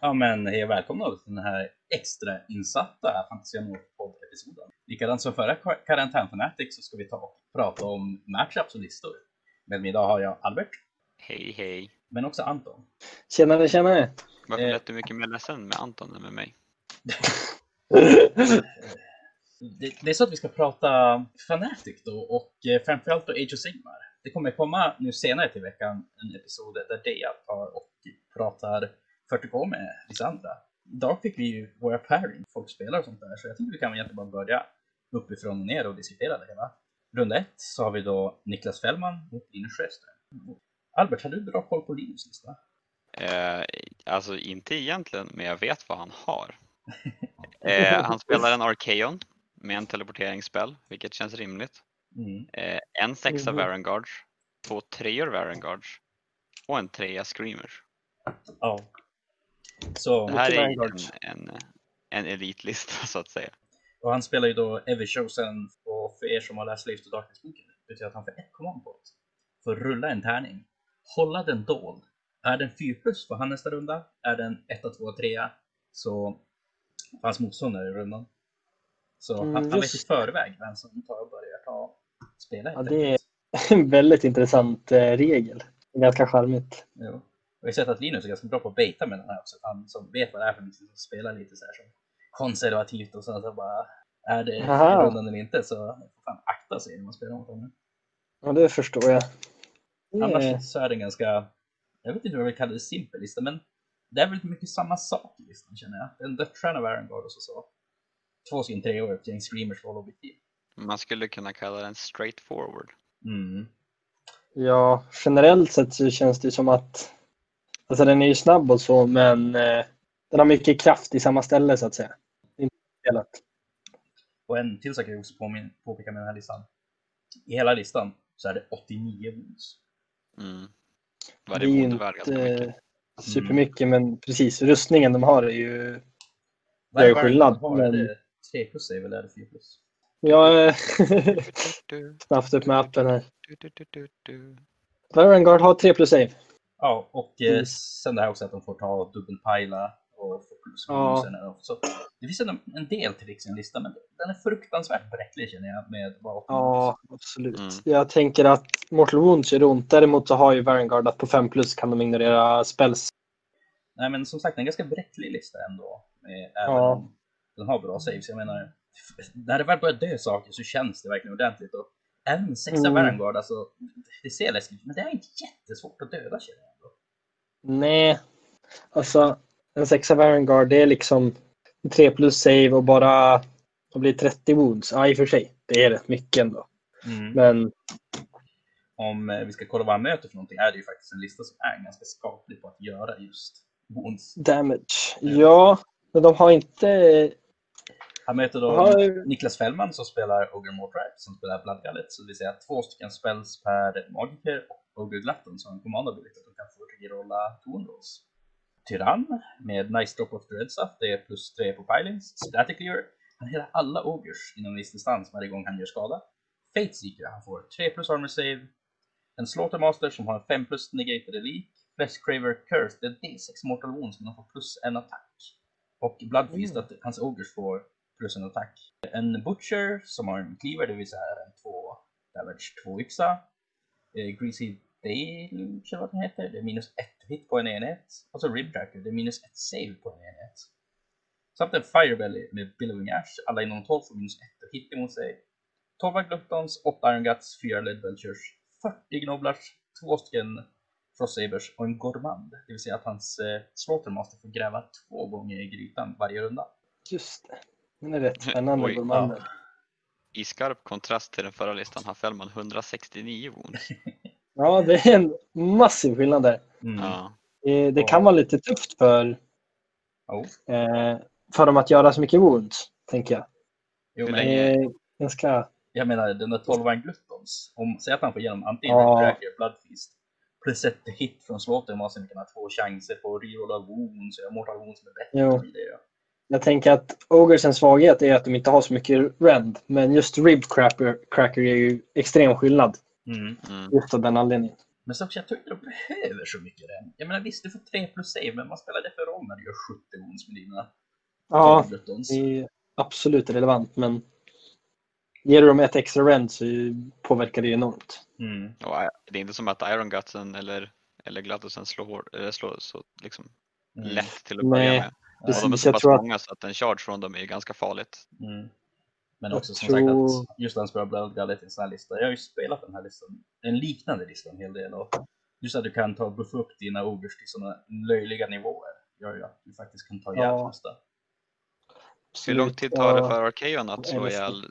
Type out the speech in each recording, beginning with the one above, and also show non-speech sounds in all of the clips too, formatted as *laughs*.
Ja, men hej och välkomna till den här extra insatta Fantasia Nord-podd-episoden. Likadant som förra Karantän Fanatic så ska vi ta och prata om matchups och listor. Med mig idag har jag Albert. Hej hej. Men också Anton. Tjenare, tjenare. Varför Eh. lät du mycket mer ledsen med Anton än med mig? *laughs* Det, det är så att vi ska prata Fanatic då och eh, framförallt då Age of Sigmar. Det kommer komma nu senare till veckan en episod där Deja tar och pratar 40K med vissa andra. Idag fick vi ju våra pairing, folk spelar och sånt där, så jag tycker vi kan egentligen bara börja uppifrån och ner och diskutera det hela. Runda ett så har vi då Niklas Fällman mot Linus Sjöström. Albert, har du bra koll på Linus lista? Eh, alltså inte egentligen, men jag vet vad han har. *laughs* Eh, han spelar en Arkeon med en teleporteringsspel, vilket känns rimligt. Mm. Eh, en sexa. Varanguards, två treor Varanguards och en trea Screamers. Ja. Så, Det här är en, en, en elitlista *laughs* så att säga. och han spelar ju då Everchosen och för er som har läst Slaves to Darkness-boken betyder att han får ett command på det. Får rulla en tärning, hålla den dold. Är den 4 plus får han nästa runda. Är den 1, 2, 3 så får hans motståndare i rundan. Så Mm, han, han vet i förväg vem som tar och börjar ta spela. Ja, det är *laughs* en väldigt intressant eh, regel. Ganska charmigt. Jo. Jag har sett att Linus är ganska bra på att baita med den här också. Han som vet vad det är för något, som spelar lite så här som konservativt och så, så bara är det i Aha. rundan eller inte så får fan akta sig när man spelar mot honom. Ja, det förstår jag. Det är- Annars så är det en ganska, jag vet inte vad jag vill kalla det, simpel lista, men det är väl mycket samma sak i listan känner jag. En dödsstjärna av Arengard och så, så två sin tre år, ett gäng screamers för objektiv. Man skulle kunna kalla den straight forward. Mm. Ja, generellt sett så känns det som att alltså den är ju snabb och så, men eh, den har mycket kraft i samma ställe så att säga. Inte spelat. Och en till sak jag också påmin- påpeka med den här listan. I hela listan så är det 89 wounds. Mm. Det Varje är ju bond är värd ganska mycket. inte supermycket, men precis. Rustningen de har är ju... Det är skillnad, men- det 3 plus är väl det 4 plus? Jag är Du, *laughs* snabbt upp med appen här. Varangard har 3 plus save. Ja, och eh, Mm. sen det här också att de får ta dubbelpajla och få plus Ja. Så det finns en, en del tricks i en lista, men den är fruktansvärt bräcklig känner jag med bara 89 Ja, absolut. Mm. Jag tänker att Mortal Wounds gör ont. Däremot så har ju Varangard att på 5 plus kan de ignorera spells. Nej men som sagt, en ganska bräcklig lista ändå. Även Ja. om den har bra saves. Jag menar, när det väl börjar dö saker så känns det verkligen ordentligt. Och även en sexa Mm. Varangard, alltså, det ser läskigt ut, men det är inte jättesvårt att döda känner jag ändå. Nej, alltså en sexa Varangard det är liksom 3 plus save och bara det blir 30 wounds. Ja, i och för sig. Det är rätt mycket ändå. Men Om eh, vi ska kolla vad han möter för någonting är det ju faktiskt en lista som är ganska skaplig på att göra just wounds. damage. Ja, men de har inte... Han möter då Har- Niklas Fällman som spelar Ogre Mortar som spelar Bloodgullet, så det vill säga två stycken spells per magiker och Ogre Glutton som har en command ability att de kan få rolla Toon Rolls. Tyrann med Nice Drop of the Red Stuff, det är plus 3 på pilings. Static Clear, han hela alla Ogres inom viss distans varje gång han gör skada. Fate Seeker, han får 3 plus Armor Save. En Slaughtermaster som har 5 plus Negated Elite. Flesh Craver Curse, det är D6 Mortal Wounds men de får plus en attack. Och Bloodfeast, Mm. att hans Ogres får plus en attack. En Butcher som har en Cleaver, det vill säga en 2 damage, 2 yxa. Eh, Greasy Deluge eller vad den heter, det är minus 1 hit på en enhet. Och så Rib Tracker, det är minus 1 save på en enhet. Samt en Firebelly med Billowing Ash, alla inom 12 får minus 1 hit emot sig. 12 Gluttons, 8 Iron Guts, 4 Lead Vultures, 40 Gnoblars, 2 stycken Frost Sabers och en Gormand. Det vill säga att hans eh, Slaughtermaster får gräva två gånger i grytan varje runda. Just det. Den är rätt spännande, Oj, Gormander. I skarp kontrast till den förra listan har Fällman 169 wounds. *laughs* Ja, det är en massiv skillnad där. Mm. Ja. Eh, Det Ja. kan vara lite tufft för, Jo. eh, för dem att göra så mycket wounds, tänker jag. Jo, men Eh, ganska... jag menar den där 12 Gluttons. Om, säg att han får igenom antingen Ja. Tracker, Bloodfeast plus ett hit från Slaughtermaster vilken har två chanser på att rerolla wounds och Mortal Wounds med bättre. Jo. så vidare. Jag tänker att Ogresens svaghet är att de inte har så mycket rend. Men just Rib Cracker, cracker är ju extrem skillnad. Mm. Mm. Just av den anledningen. Men så också, jag tror inte de behöver så mycket ren. Jag menar visst, du får 3 plus save, men vad spelar det för roll när du gör 70 wounds med dina Ja, 12 buttons? det är absolut relevant, men ger du dem ett extra rend så påverkar det enormt. Mm. Och eh, det är inte som att Iron Gutsen eller, eller Gladdusen slår, eller slår så liksom Mm. lätt till att börja med. Precis, de är så jag pass tror att- många så att en charge från dem är ganska farligt. Mm. Men Jag också som tror- sagt att just spelar Blood Gullet i en sån här lista. Jag har ju spelat den här listan, en liknande lista en hel del. Och just att du kan ta buffa upp dina ogers till sådana löjliga nivåer gör ju att du faktiskt kan ta ihjäl Ja. ja. nästa. Hur lång tid tar det för Arkeon att slå ihjäl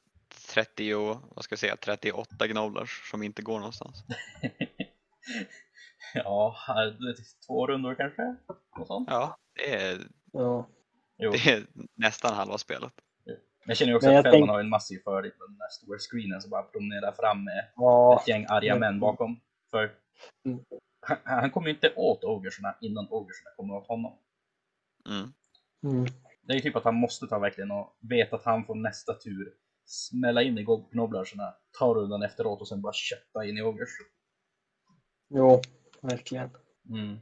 30, och- vad ska jag säga, 38 gnoblars som inte går någonstans? *laughs* ja, det är två rundor kanske? Något sånt. Ja, det är, Ja. Jo. det är nästan halva spelet. Jag känner ju också Men att tänk- har en massiv fördel med den där stora screenen som bara promenerar fram med Ja, ett gäng arga Mm. män bakom. För Mm. han, han kommer ju inte åt ogersarna innan ogersarna kommer åt honom. Mm. mm. Det är ju typ att han måste ta verkligen och vet att han får nästa tur smälla in i gnoblarna, ta rundan efteråt och sen bara kötta in i ogers. jo, verkligen. Mm.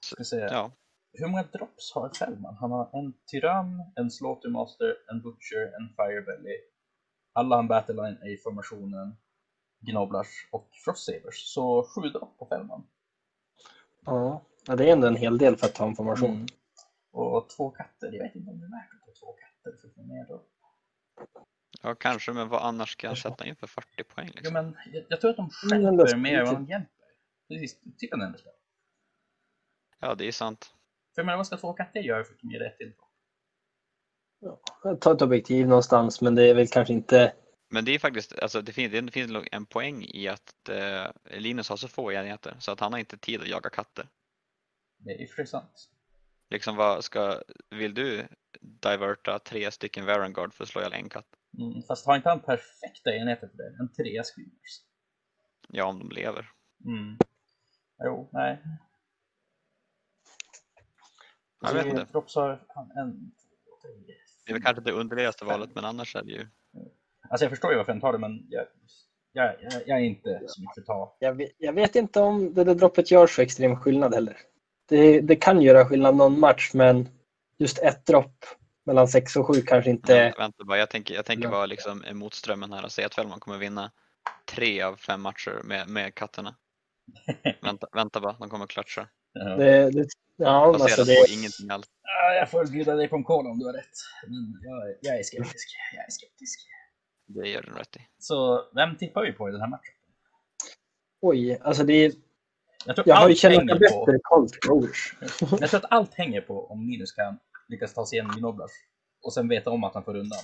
Ska se. Ja, Hur många drops har Fällman? Han har en tyrann, en slaughtermaster, en butcher, en firebelly. Alla har en battleline i formationen, gnoblars och frostsabers. Så sju dropp på Fällman. Ja. ja, det är ändå en hel del för att ta en formation. Mm. Och två katter. Jag vet inte om det är värt att ta två katter för att få mer dropp. ja, kanske, men vad annars ska han sätta in för 40 poäng? Liksom? men jag, jag tror att de Mm, stjälper mer än vad de hjälper. Precis, typ en ändå. Ja, det är sant. För jag menar, vad ska två katter göra för att de ger rätt till dropp? Ta ett objektiv någonstans, men det är väl kanske inte... Men det är faktiskt, alltså det finns, det finns en poäng i att eh, Linus har så få enheter så att han har inte tid att jaga katter. Det är ju för sant. Liksom vad ska, vill du diverta tre stycken Varangard för att slå ihjäl en katt? Mm, fast har inte han perfekta enheter för det? En trea screamers. Ja, om de lever. Mm. Jo, nej. Jag vet inte. Han en, Det är väl kanske det underligaste valet, men annars är det ju Alltså jag förstår ju varför han tar det, men jag, jag, jag, jag är inte så mycket för ta. Jag vet, jag vet inte om det där droppet gör så extrem skillnad heller. Det, det kan göra skillnad någon match, men just ett dropp mellan 6 och 7 kanske inte... Vänta, vänta bara, jag tänker, jag tänker vara liksom emot strömmen här och säga att Fällman kommer vinna tre av fem matcher med, med katterna. *laughs* vänta, vänta bara, de kommer klatscha. Ja. Det, det, ja, Baserat alltså på det, ingenting alls. Ja, jag får bjuda dig på en cola om du har rätt. Men jag, är- jag är skeptisk. Jag är skeptisk. Det gör den rätt i. Så vem tippar vi på i den här matchen? oj, alltså det är, Jag tror jag har ju bättre Growers. *laughs* jag tror att allt hänger på om Linus kan lyckas ta sig igenom Gnoblars och sen veta om att han får undan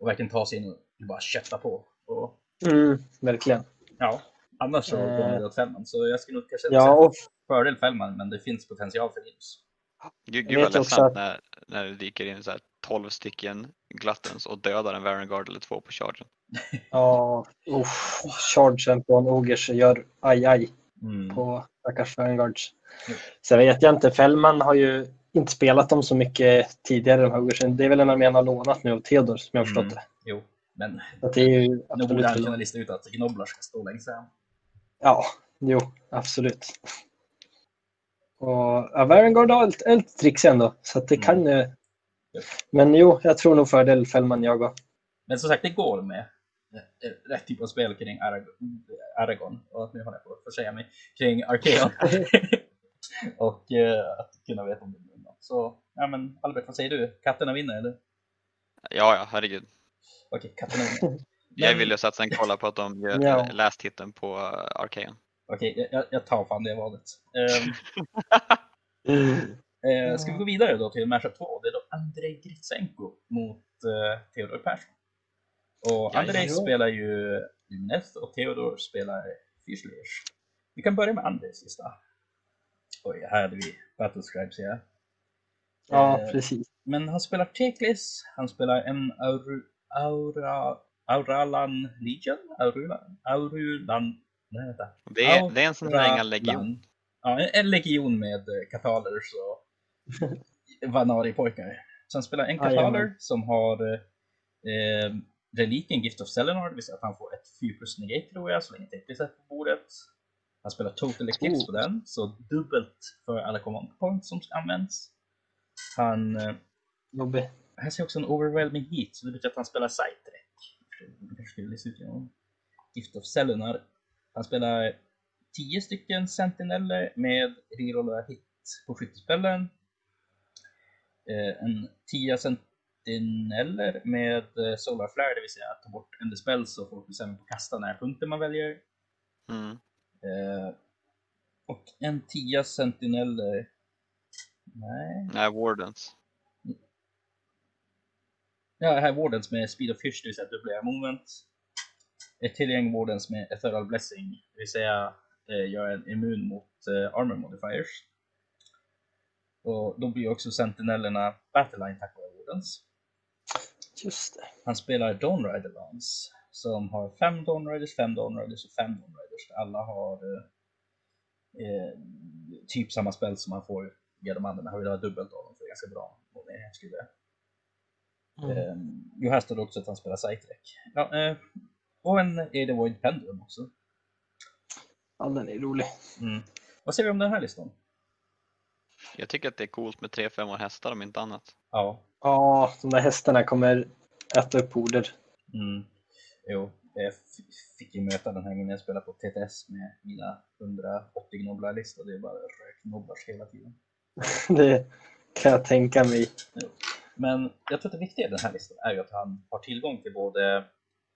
och verkligen ta sig in och bara kötta på. Och, Mm, verkligen. ja, annars så Eh. kommer det åt Fällman. Så jag skulle nog kanske Ja, säga och fördel Fällman, men det finns potential för Linus. Gud, Jag gud vad vet också ledsamt att- när, när det dyker in så här 12 stycken Gluttons och dödar en Varangard eller två på chargen. *laughs* ja, uff, chargen på en Ogers gör aj aj Mm. på stackars Vanguards. Mm. Så jag vet jag inte, Fällman har ju inte spelat dem så mycket tidigare de här Ogersen. Det är väl en armé han har lånat nu av Theodor som jag har förstått Mm. det. Jo, men Så att det är ju *laughs* nog borde han kunna lista ut att Gnoblars ska stå längst fram. Ja, jo, absolut. Och ja, Varangard har ett, ett tricks ändå, så att det Mm. kan ju... Ja. Men jo, jag tror nog fördel Fällman jag också. Men som sagt, det går med eh, rätt typ av spel kring Arag- Aragon. Och nu håller jag på att försäga mig. Kring Arkeon. *laughs* och eh, att kunna veta om det blir något. Så, ja men Albert, vad säger du? Katterna vinner eller? Ja, ja, herregud. Okej, katterna vinner. *laughs* Jag vill ju satsa en kolla på att de gör Ja. last hitten på uh, Arkeon. Okej, jag- jag, jag tar fan det valet. Ehm, *laughs* Eh, ska vi gå vidare då till matchup 2? Det är då Andrei Gritsenko mot eh, Theodor Persson. Och Andrei ja. spelar ju Neth och Theodor spelar Fyrslers. Vi kan börja med Andrejs lista. Oj, här hade vi Battlescribe ser jag. Ja, Eh, precis. Men han spelar Teklis, han spelar en Auru, Aura, Auralan Legion? Aurulan? Aurulan? Nej, vänta. Det är, det är en sån där ingen legion. Auralan. Ja, en- en legion med eh, katalers *laughs* och Vanari-pojkar. Så han spelar en Jajamän. kataler som har eh, reliken Gift of Selenor, det vill säga att han får ett 4 plus negate tror jag, så länge Teklis är på bordet. Han spelar Total Eclipse Oh. på den, så dubbelt för alla command points som används. Han, eh, Jobbig. här ser jag också en overwhelming heat, så det betyder att han spelar sidetrack. Lista ut genom Gift of Selenar. Han spelar 10 stycken sentineller med rerolla hit på skyttespellen. Eh, en 10 sentineller med eh, Solar Flare, det vill säga att ta bort en spel så folk blir sämre på kasta när punkter man väljer. Mm. Eh, och en 10 sentineller. Nej. Nej, Wardens. Ja, här är Wardens med Speed of Fish, det vill säga dubbla movement. Ett till gäng Wardens med Ethereal Blessing, det vill säga eh, gör en immun mot eh, Armor Modifiers. Och då blir också sentinellerna Battleline tack vare Wardens. Just det. Han spelar Dawn Rider Lance som har fem Dawn Riders, fem Dawn Riders och fem Dawn Riders. Alla har eh, eh, typ samma spel som man får via de andra, men han vill ha dubbelt av dem för det är ganska bra. Och det är Mm. Eh, jo, här står det också att han spelar Sightrek. Ja, eh, och en Ada Void Pendulum också. Ja, den är rolig. Mm. Vad säger vi om den här listan? Jag tycker att det är coolt med 3-5 hästar om inte annat. Ja. Ja, de där hästarna kommer äta upp order. Mm. Jo, jag fick ju möta den här gången jag spelade på TTS med mina 180 gnoblar-listor. Det är bara rökgnoblars hela tiden. *laughs* Det kan jag tänka mig. Men jag tror att det viktiga i den här listan är ju att han har tillgång till både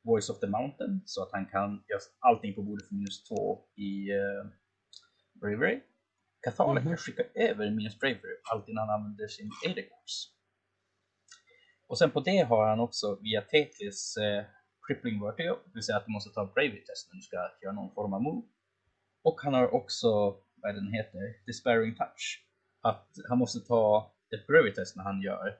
Voice of the Mountain så att han kan göra allting på bordet för minus 2 i uh, Bravery. Catholic kan skicka över minus Bravery alltid när han använder sin Adecourse. Och sen på det har han också via Tetris eh, Crippling Vertigo, det vill säga att du måste ta Bravery test när du ska göra någon form av move. Och han har också, vad den heter, Despairing Touch. Att han måste ta ett Bravery test när han gör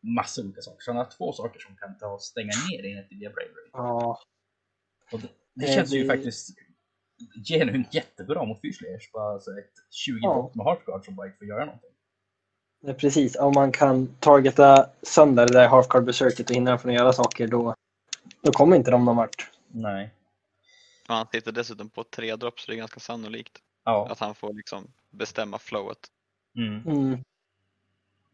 massa olika saker. Så han har två saker som kan ta och stänga ner enheten via Bravery. Ja, Och det, det Eh, känns ju faktiskt genuint jättebra mot Fyrslayers. Bara alltså ett 20 Ja. med Heartguard som bara inte får göra någonting. är precis. Om man kan targeta sönder det där halfcard besöket och hindra dem från att göra saker då, då kommer inte de någon vart. Nej. Han sitter dessutom på tre dropp så det är ganska sannolikt Ja. att han får liksom bestämma flowet. Mm. Mm.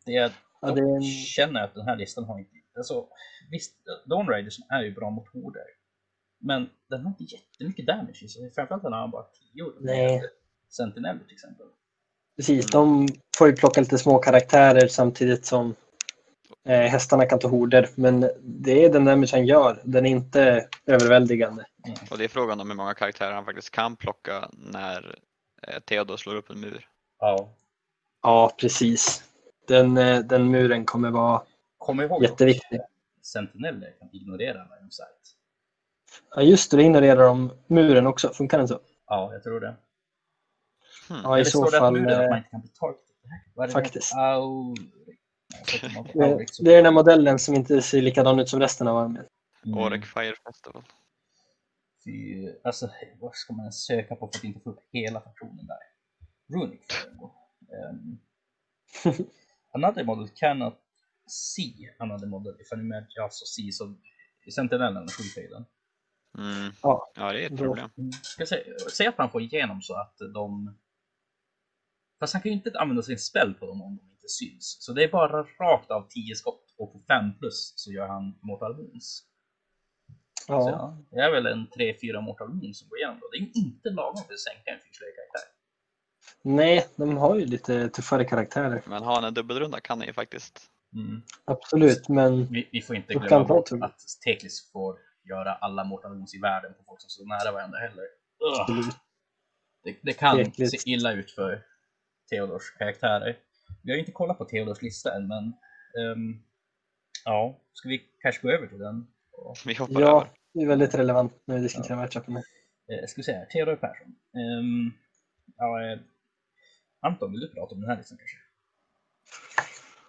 Det är, Ja, jag det en... känner att den här listan har inte... Alltså, visst, Dawn Raiders är ju bra mot horder. Men den har inte jättemycket damage i sig. Framförallt när han bara 10 Nej. Sentineller till exempel. Precis, de får ju plocka lite små karaktärer samtidigt som eh, hästarna kan ta horder. Men det är den damage han gör. Den är inte överväldigande. Och det är frågan om hur många karaktärer han faktiskt kan plocka när eh, Theodor slår upp en mur. Ja. Ja, precis. Den, eh, den muren kommer vara Kom ihåg jätteviktig. att Sentineller kan ignorera line of sight. Ja, just det. Det ignorerar de muren också. Funkar den så? Ja, jag tror det. Hmm. Ja, i Eller så fall. muren att eh, man inte kan bli det faktiskt. man- Det, är den här modellen som inte ser likadan ut som resten av armén. Mm. Orek Fire Festival. Fy, alltså, vad ska man söka på för att inte få upp hela faktionen där? Runic um, *laughs* Another model cannot see another model if an image also sees of sentinellen skjutfejden. Mm. Ja. ja, det är ett Då- problem. Ska säga, säg att han får igenom så att de... Fast han kan ju inte använda sin spell på dem om de inte syns. Så det är bara rakt av 10 skott och på 5 plus så gör han Mortal Wounds. Så Ja. ja, det är väl en 3-4 Mortal Wounds som går igenom då. Det är ju inte lagom för att sänka en fyrslöjkaraktär. Nej, de har ju lite tuffare karaktärer. Men har han en dubbelrunda kan han ju faktiskt. Mm. Absolut, men Vi, vi får inte glömma bort att Teklis får göra alla Mortal i världen på folk som står nära varandra heller. Det, det kan Teklis. se illa ut för Theodors karaktärer. Vi har ju inte kollat på Theodors lista än, men ehm, ja, ska vi kanske gå över till den? Vi hoppar Ja, över. det är väldigt relevant när vi diskuterar matchupen. eh, ska här, Theodor Persson. Ehm, ja, eh, Anton, vill du prata om den här listan kanske?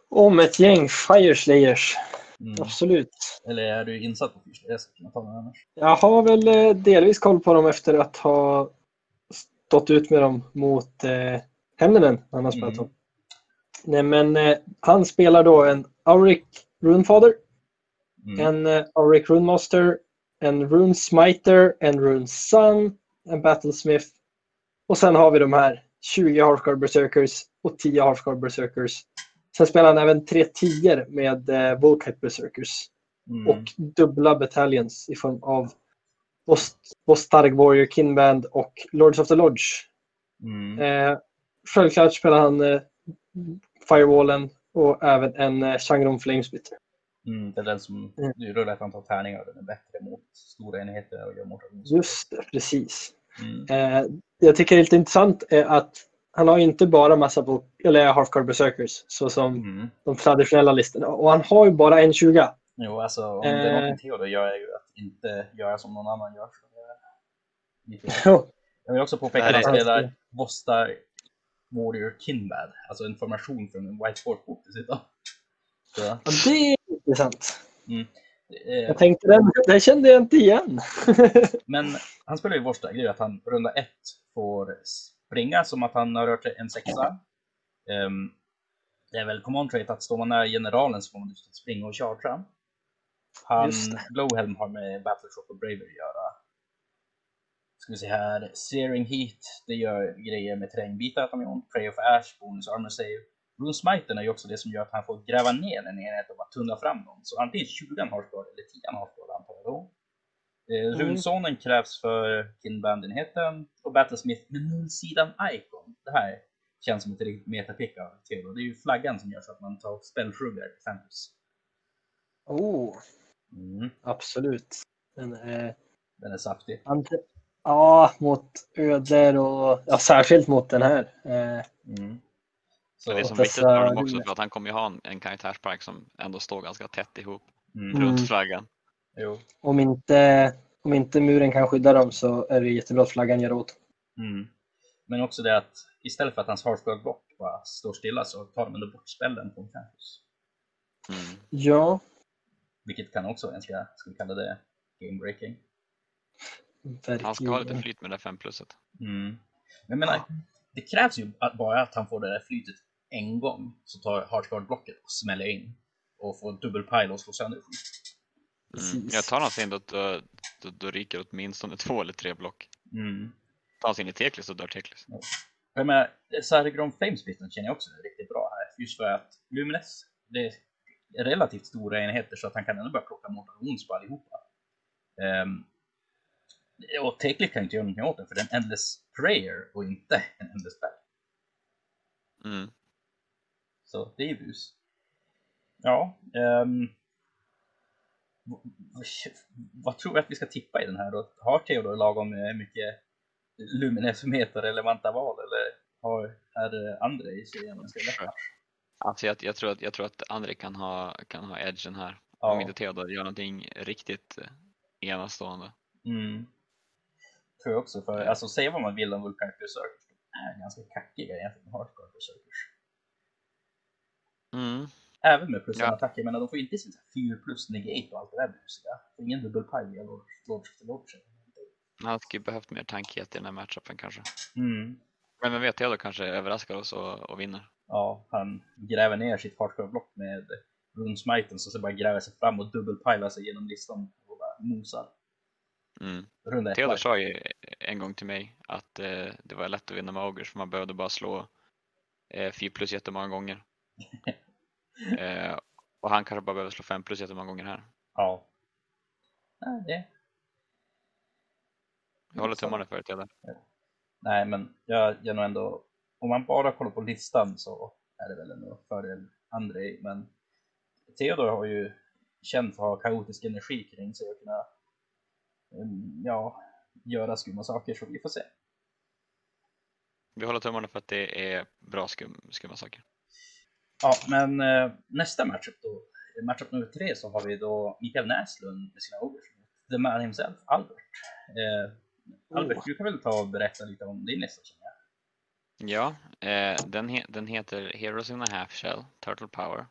Om ett gäng Fireslayers, Mm. absolut. Eller är du insatt på Fyrsley? Jag har väl eh, delvis koll på dem efter att ha stått ut med dem mot eh, Hemmenen när han har spelat Mm. dem. Nej, men eh, han spelar då en Auric Runefather, Mm. en eh, Auric Runemaster, en Rune Smiter, en Rune Sun, en Battlesmith Och sen har vi de här 20 Hearthguard Berserkers och 10 Hearthguard Berserkers. Sen spelar han även tre 10 med eh, Volkite Berserkers Mm. och dubbla battalions i form av Stark Warrior, Kinband och Lords of the Lodge. Mm. Eh, självklart spelar han eh, Firewallen och även en eh, Shangron Flamesplitter. Mm, det är den som Mm. du rullar ett antal tärningar och den är bättre mot stora enheter och gör mortal Just det, precis. Mm. Eh, jag tycker det är lite intressant är att han har inte bara massa eller Halfcard Berserkers så som Mm. de traditionella listorna. Och han har ju bara en 20. Jo, alltså om det är Eh. någonting Theodor gör är ju att inte göra som någon annan gör. Jag vill också påpeka att han är- spelar Vostar Warrior Kinbad, alltså en formation från en White Sport-bok dessutom. Så, Ja, det är intressant. eh, Jag tänkte den, den kände jag inte igen. *laughs* men han spelar ju är ju att han runda ett får springa som att han har rört en sexa. Ehm, det är väl command trait att står man nära generalen så får man just springa och chargea. Han. Glowhelm har med Battleshop och Bravery att göra. Ska vi se här, Searing Heat, det gör grejer med terrängbitar att de gör. Pray of Ash, bonus armor save. Rune Smiten är ju också det som gör att han får gräva ner en enhet och bara tunnla fram dem. Så antingen 20 Hearthguard eller 10 Hearthguard antar jag då. Eh, Mm. Runzonen krävs för Kinband-enheten och Battlesmith med nullsidan Icon. Det här känns som ett riktigt metapick av Theodor. Det är ju flaggan som gör så att man tar spellshruggar till Fantasy. Oh, Mm, absolut. Den är, den är saftig. ante- ja, mot öder och ja, särskilt mot den här. Eh, Mm. Så det är som viktigt med honom också för att han kommer ju ha en, en karaktärspark som ändå står ganska tätt ihop mm. Mm. runt flaggan. Jo. om, inte, om inte muren kan skydda dem så är det jättebra att flaggan gör åt. Mm. Men också det att istället för att hans Hearthguard block bara står stilla så tar de ändå bort spellen från Campus. Mm. Ja, Vilket kan också vara ganska, ska vi kalla det, game breaking. verkligen. Han ska ha lite flyt med det 5 pluset. Mm. Men jag menar, det krävs ju att bara att han får det där flytet en gång så tar Hearthguard-blocket och smäller in och får dubbelpile och slår sönder skit. Mm. Jag tar han sig in då, då, då, då ryker åtminstone två eller tre block. Mm. Tar han sig in i Teklis så dör Teklis. Jag menar, Sargron Flamesplitten känner jag också är riktigt bra här. Just för att Lumines, det är relativt stora enheter så att han kan ändå börja plocka Mortal Wounds på allihopa. Um, och Teklit kan ju inte göra någonting åt den för det är en Endless Prayer och inte en Spell. Mm. Så det är bus. Ja, v- vad tror vi att vi ska tippa i den här då? Har Theodor lagom eh, mycket Lumines som heter relevanta val eller har, är i serien ganska lätta? Alltså jag, jag, tror att, jag tror att André kan ha, kan ha edgen här. Ja. Om inte Theodor gör någonting riktigt eh, enastående. Mm. Tror jag också, för alltså säga vad man vill om Vulcan Berserkers, de är ganska kackiga egentligen, Hardcore Berserkers. Mm. Även med plus Ja. en attack, jag menar de får inte sin 4 plus negate och allt det där busiga. Ingen dubbel pile via of the Lords. Han hade ju behövt mer tankighet i den här matchupen kanske. Mm. Men vem vet, Theodor kanske överraskar oss och, och vinner. Ja, han gräver ner sitt hardcore-block med runsmiten så sen bara gräver sig fram och dubbelpilar sig genom listan och bara mosar. Mm. Theodor sa ju en gång till mig att eh, det var lätt att vinna med Ogers för man behövde bara slå eh, 4 plus jättemånga gånger. *laughs* eh, och han kanske bara behöver slå 5 plus jättemånga gånger här. Ja. Nej, det... Jag håller tummarna för det Theodor. Nej, men jag, jag nog ändå... Om man bara kollar på listan så är det väl ändå fördel Andrei, men Theodor har ju känt för att ha kaotisk energi kring sig och kunna ja, göra skumma saker, så vi får se. Vi håller tummarna för att det är bra skum, skumma saker. Ja, men eh, nästa matchup då, matchup nummer tre så har vi då Mikael Näslund med sina ogers. The man himself, Albert. Eh, Albert, Oh. du kan väl ta och berätta lite om din lista känner jag. Ja, eh, den, he den heter Heroes in a Half Shell, Turtle Power.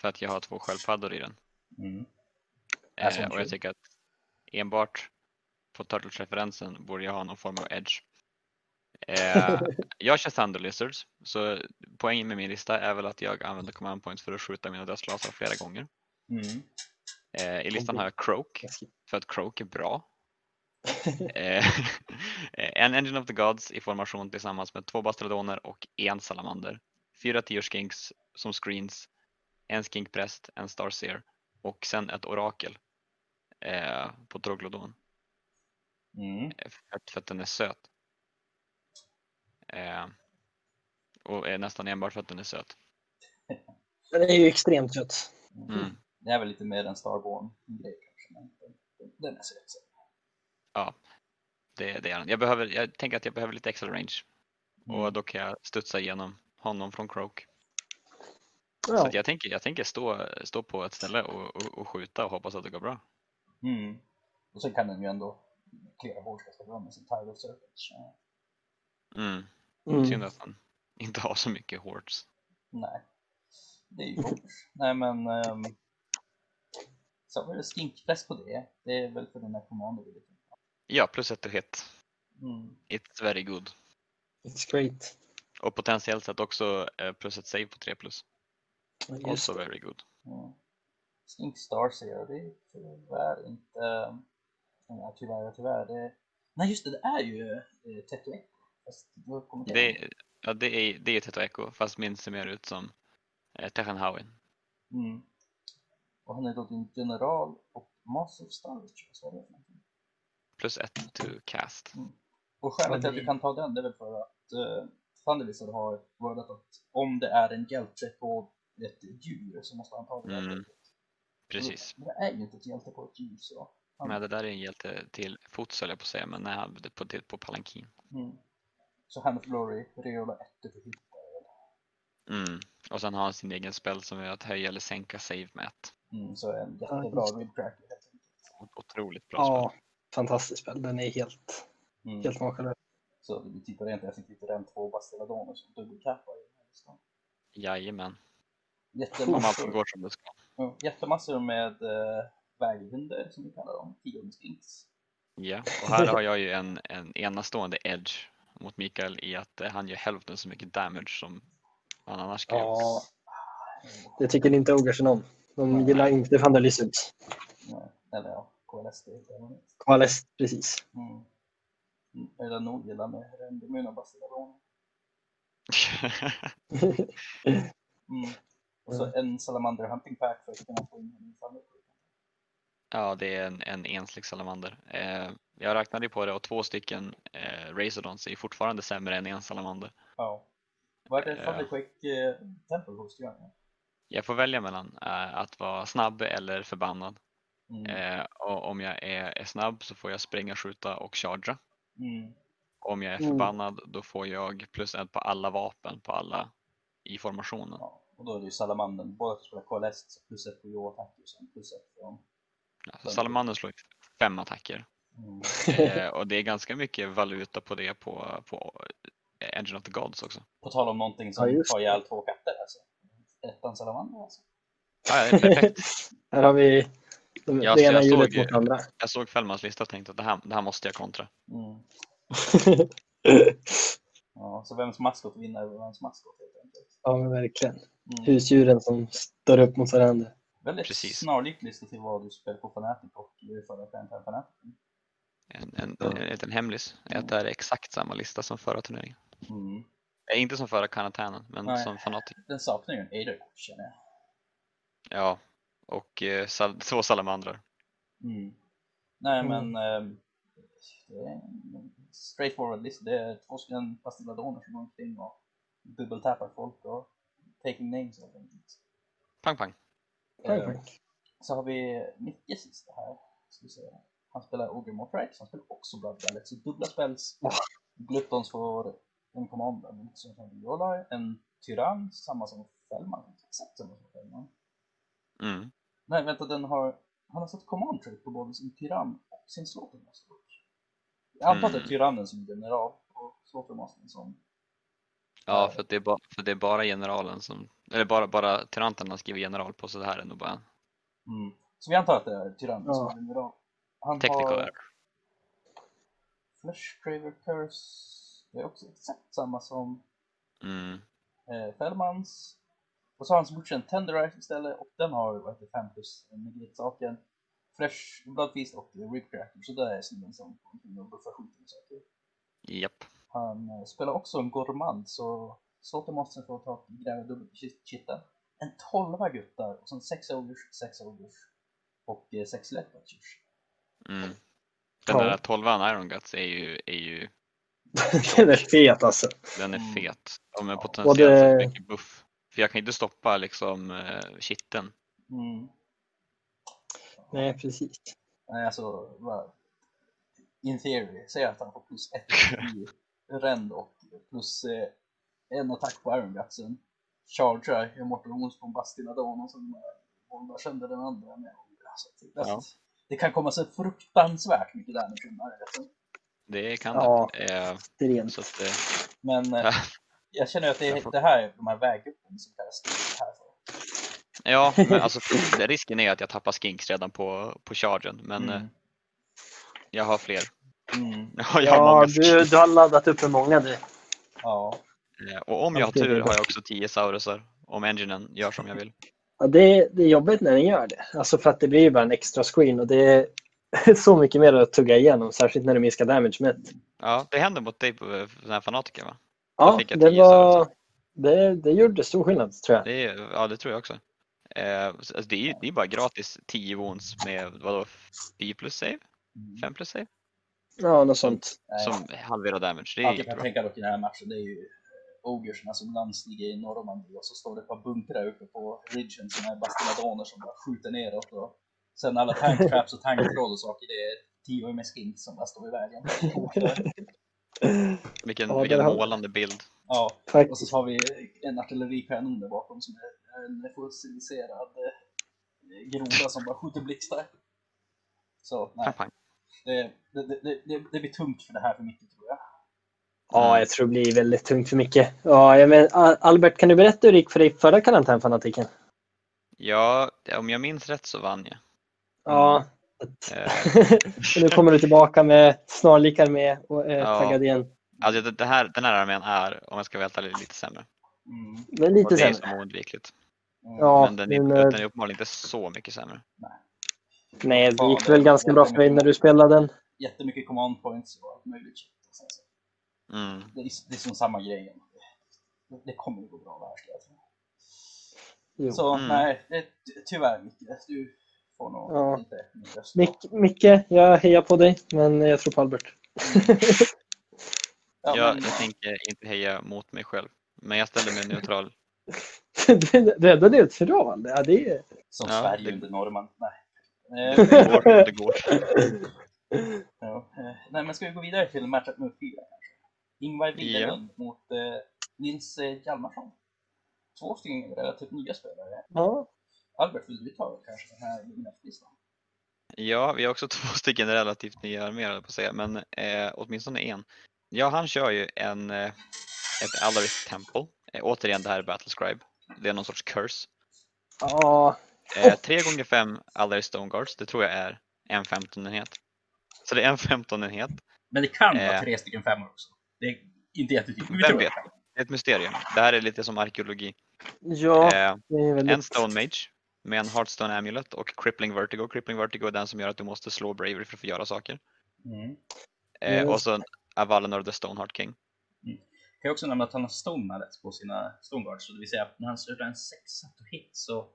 För att jag har två sköldpaddor i den. Mm. Eh, och jag tycker att enbart på Turtles-referensen borde jag ha någon form av edge. Eh, *laughs* jag kör Thunder Lizards, så poängen med min lista är väl att jag använder command points för att skjuta mina dödslasar flera gånger. Mm. Eh, I listan har jag Croak, för att Croak är bra. *laughs* eh, *laughs* En Engine of the Gods i formation tillsammans med två Bastiladoner och en Salamander. Fyra Tio Skinks som screens, en Skinkpräst, en Starseer och sen ett Orakel eh, på Troglodon Mm. för, för att den är söt. Eh, och är nästan enbart för att den är söt. Den är ju extremt trött. Mm. Det är väl lite mer en Starborn-grej kanske, men den, är söt. så. Det, det är den. Jag, behöver, jag tänker att jag behöver lite extra range och Mm. då kan jag studsa igenom honom från Croak. Så Ja, att jag tänker, jag tänker stå, stå på ett ställe och, och, och skjuta och hoppas att det går bra. Mm. Och sen kan den ju ändå klara hårt ganska bra med sin Tidal Surface. Ja. Mm. mm. Synd att han inte har så mycket hordes. Nej, det är ju hårt. Nej men... Um, så var det skinkfläsk på det. Det är väl för den här commander vi. Ja, plus ett hit. Mm. It's very good. It's great. Och potentiellt sett också eh, plus ett save på 3 plus. Just Also det. very good. Ja. Skink Star säger jag, det är tyvärr inte... Ja, tyvärr, tyvärr. Det... Nej just det, det är ju eh, Teto Echo. Fast då kommer det... Det, ja, det är det är Teto Echo fast min ser mer ut som eh, Tejan Howin. Mm. Och han är då din general och Master of Star Witch. Vad det? Plus ett to cast. Och skälet till att du kan ta den det är väl för att uh, Thunderlizard har wordat att om det är en hjälte på ett djur så måste han ta det. Mm. Precis. Men det är ju inte ett hjälte på ett djur så. Han, Men det där är en hjälte till fots höll jag på att säga, men nej, han- på, till- på Palankin. mm. Så Hand of Glory, Reola 1 för hit. Mm. Och sen har han sin egen spel som är att höja eller sänka save med ett. Mm, så en Ja, jättebra helt enkelt. Otroligt bra Ja, fantastiskt spel. Den är helt, Mm. helt makalös. Så det blir typ rent effektivt redan två Bastiladoner som dubbeltappar i den här listan. spel. Jajamän. Om Jättemassor, allting går som det ska. ja, jättemassor med uh, väghinder som vi kallar dem, tionderskinks. Ja, och här *laughs* har jag ju en, en enastående edge mot Mikael i att eh, han gör hälften så mycket damage som han annars göra. Ja, det tycker inte Ogersen om. De Nej. gillar inte Vandalisms. Ja, eller ja, KLS det är det. KLS, precis. Mm. Mm, Eller nog gillar med Rendemuna Bastiladoner. *laughs* Mm. Och så en Salamander Hunting Pack för att kunna få in en infall. Ja, det är en, en enslig salamander. Eh, jag räknade på det och två stycken eh, Razordons är fortfarande sämre än en salamander. Ja. Vad är det. Thunderquake eh, Temple Host gör? Ja. Jag får välja mellan eh, att vara snabb eller förbannad. Mm. Eh, och om jag är, är snabb så får jag springa, skjuta och chargea. Mm. Om jag är Mm. förbannad då får jag plus ett på alla vapen på alla i formationen. Ja. Och då är det ju Salamandern, båda som spelar KLS plus ett på Joe attack och sen plus ett från... Ja, så Salamandern slår fem attacker. Mm. Eh, *laughs* och det är ganska mycket valuta på det på, på Engine of the Gods också. På tal om någonting som Ja, tar ihjäl två katter alltså. Ettan Salamander alltså. Ja, det är perfekt. *laughs* Här har vi de, Ja, det så ena jag hjulet såg- mot andra. Jag såg Fällmans lista och tänkte att det här, det här måste jag kontra. Mm. *laughs* Ja, så vems maskot vinner över vems maskot helt enkelt. ja, men verkligen. Mm. Husdjuren som står upp mot varandra. Väldigt Precis. snarlik lista till vad du spelar på Fnatic och i förra Fnatic. Fnatic. En, en, en, en liten hemlis är att det här är exakt samma lista som förra turneringen. Mm. Eh, inte som förra Kanatanen, men Nej. som Fanatic. Den saknar ju en Aider känner jag. Ja, och eh, sal två salamandrar. Mm. Nej Mm. men ehm, det är en straightforward lista. Det är två stycken Bastiladoner som går omkring och dubbeltappar folk och taking names helt enkelt. Pang pang. Ehm, pang. Så har vi Micke sista här. Ska vi se. Han spelar Ogre Motrax, han spelar också Blood Ballet, så dubbla spells. Gluttons får en commander, lite som en Viola, en Tyrann, samma som Fällman. Exakt samma som Fällman. Mm. Nej vänta, den har, han har satt command trait på både sin Tyrann och sin Slaughtermaster. Jag antar att det är Mm. Tyrannen som är general och Slaughtermastern som... Ja, för, att det är ba, för det är bara generalen som, eller bara, bara tyranterna skriver general på så det här är nog bara en Mm. Så vi antar att det är Tyrannen Ja. som är general. Han technical har error. Flash Craver Curse, det är också exakt samma som Mm. eh, Fällmans. Och så har han som en Tenderize istället och den har vad heter 5 plus negate-saken. Fresh Bloodfeast och Ribcracker, så det är snubben som kommer och buffar skiten med saker. Japp. Han eh, spelar också en gourmand så Slaughter måste få ta gräva dubbelt kitteln. En tolva guttar och sen sex ogers, sex ogers och eh, sex leoparders. Mm. Den Ja. där 12 Iron Guts är ju, är ju *laughs* Den är fet alltså. den är Mm. fet. De är potentiellt så mycket buff. För jag kan inte stoppa liksom eh, kitteln. Mm. Nej, precis. Nej, alltså. In theory, säg att han får plus ett *laughs* i rend och plus eh, en attack på Iron Gutsen. Chargear Immortal Wounds på en Bastinadon och sen eh, våldar sönder den andra med. Alltså, det, Ja. det kan komma så fruktansvärt mycket Iron Gutsen. Det kan Ja. det. Eh, så att, eh, Men eh, jag känner att det är det här, de här vägguppen som kallas det här för. ja, men *laughs* alltså risken är att jag tappar skinks redan på, på chargen. Men Mm. eh, jag har fler. Mm. Ja, du, du har laddat upp för många du. Ja. Eh, Och om jag har tur har jag också 10 saurusar. Om enginen gör som jag vill. Ja, det, det är jobbigt när den gör det. Alltså för att det blir ju bara en extra screen och det är *laughs* så mycket mer att tugga igenom, särskilt när du minskar damage med. Ja, det hände mot dig på eh, den här fanatiken va? Ja, det, 10 var, det, det gjorde stor skillnad tror jag. Det ja, det tror jag också. Eh, så- alltså, det, är, det är bara gratis 10 wounds med vadå, 10 plus save? Mm. 5 plus save? Ja, något sånt. Som halverar damage. Det är Allt jag kan tänka dock i den här matchen det är ju Ogersna som landstiger i Normandie och så står det ett par bunkrar uppe på ridgen som är bastilladoner som bara skjuter neråt och sen alla tank *laughs* traps och tanktroll och saker det är tio med skins som bara står i vägen. *laughs* Vilken, Ja, vilken har- målande bild. Ja, och Faktiskt. så har vi en artillerikanon där bakom som är en fossiliserad eh, groda som bara skjuter blixtar. Så nej, Pang, pang. Det, det, det, det, det blir tungt för det här för mycket tror jag. Ja, jag tror det blir väldigt tungt för mycket. Ja, jag men, Al- Albert, kan du berätta hur det gick för dig förra karantänfanatiken? Ja, om jag minns rätt så vann jag. Ja. Eh, och *laughs* nu kommer du tillbaka med snarlikar med och är Ja. taggad igen. alltså det, det här, den här armén är, om jag ska vara helt ärlig, lite sämre. Mm. Men Och lite det är sämre. som oundvikligt. Mm. Ja, Men den är, men, eh, den är uppenbarligen inte så mycket sämre. Nej, det Ja, gick det- väl ganska bra för dig när du spelade den. Jättemycket command points och allt möjligt. shit. Och sen så- Mm. Det är, det är som samma grej. Det, det kommer att gå bra det tro. Jo. Så Mm. nej, det, tyvärr Micke. Du får nog Ja. inte min röst. Mick, Micke, jag hejar på dig, men jag tror på Albert. *laughs* Ja, jag, men, jag tänker inte heja mot mig själv. Men jag ställer mig neutral. *laughs* Du Rädda neutral? Ja, det är... som Ja, Sverige det- under norrman. Nej. Det går, det *laughs* går. ja, eh, nej, men ska vi gå vidare till matchup nummer fyra kanske? Ingvar Widerlund mot eh, Nils eh, Hjalmarsson. Två stycken relativt nya spelare. Ja. Albert, vill du ta kanske den här listan? Ja, vi har också *laughs* två stycken relativt nya arméer på att säga, men eh, åtminstone en. Ja, han kör ju en, eh, ett Alaric Temple. Eh, återigen, det här är Battlescribe. Det är någon sorts curse. Ja, Eh, 3 gånger 5 Alaric Stone Guards, det tror jag är en 15-enhet. Så det är en 15-enhet. Men det kan vara Eh. tre stycken femmor också. Det är inte jättetydligt. Vem tror vet? det. Är ett mysterium. Det här är lite som arkeologi. ja Eh, väldigt... en Stone Mage med en Heartstone Amulet och Crippling Vertigo. Crippling Vertigo är den som gör att du måste slå Bravery för att få göra saker. Mm. Eh, och så Avalanor the Stoneheart King. kan jag också nämna att han har Stone Mallet på sina Stone Guards. Så det vill säga att när han slår en sexa to hit så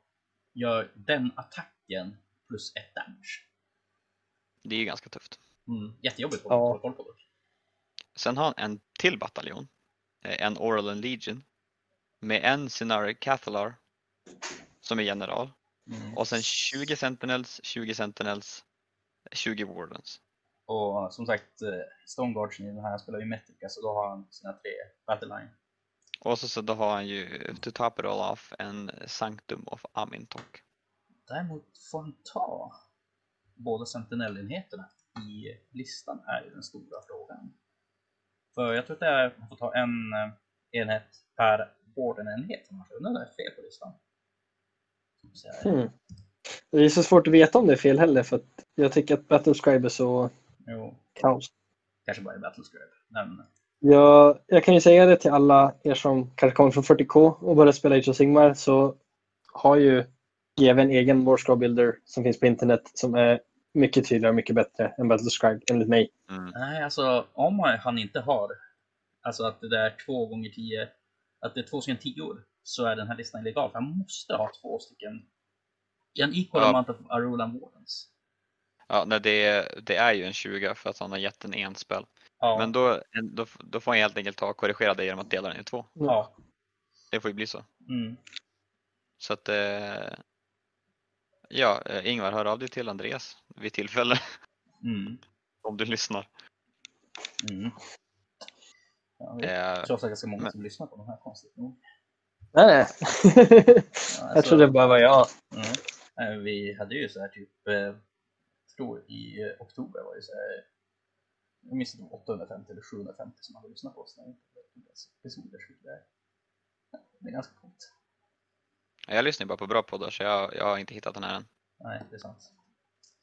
gör den attacken plus ett damage. Det är ju ganska tufft. Mm. Jättejobbigt att Ja. hålla koll på dock. Sen har han en till bataljon. eh, En Oralan Legion. Med en Cenaric Cathalar. Som är general. Mm. Och sen 20 Sentinels, 20 Sentinels, 20 Wardens. Och som sagt, eh, Stone Guards i den här spelar ju Metrica så då har han sina tre Battle Line. Och så, så då har han ju, to top it all off, en Sanctum of Amintok. Däremot får han ta båda sentinellenheterna i listan är ju den stora frågan. För jag tror att det är man får ta en eh, enhet per ordenenhet annars undrar om det är fel på listan. Hmm. Det är så svårt att veta om det är fel heller för att jag tycker att Battlescribe är så Jo, kaos. kanske bara i Battlescribe. Men Jag, jag kan ju säga det till alla er som kanske kommer från 40K och börjar spela Age of Sigmar så har ju GW en egen Warscroll Builder som finns på internet som är mycket tydligare och mycket bättre än Battle Scribe enligt mig. Mm. Nej, alltså om han- inte har, alltså att det där två gånger tio, att det är två stycken tior, så är den här listan illegal. För han måste ha två stycken, en equal Ja. amount of Arulan Wardens. Ja, nej, det, är- det är ju en 20 för att han har gett en enspel. Ja, Men då, då, då får han helt enkelt ta och korrigera det genom att dela den i två. ja. Det får ju bli så. Mm. Så att eh, Ja, eh, Ingvar, hör av dig till Andreas vid tillfälle Mm. om du lyssnar. Mm. Ja, vi Eh, tror att det är ganska många men- som lyssnar på de här konstigt nog. Nej, nej. Ja, *laughs* jag trodde det bara var jag. Mm. Eh, Vi hade ju så här typ, tror i oktober var det så här, jag minns inte om 850 eller 750 som hade lyssnat på oss när vi inte hade episoder. så det är- Det är ganska coolt. jag lyssnar ju bara på bra poddar så jag, jag har inte hittat den här än. Nej, det är sant.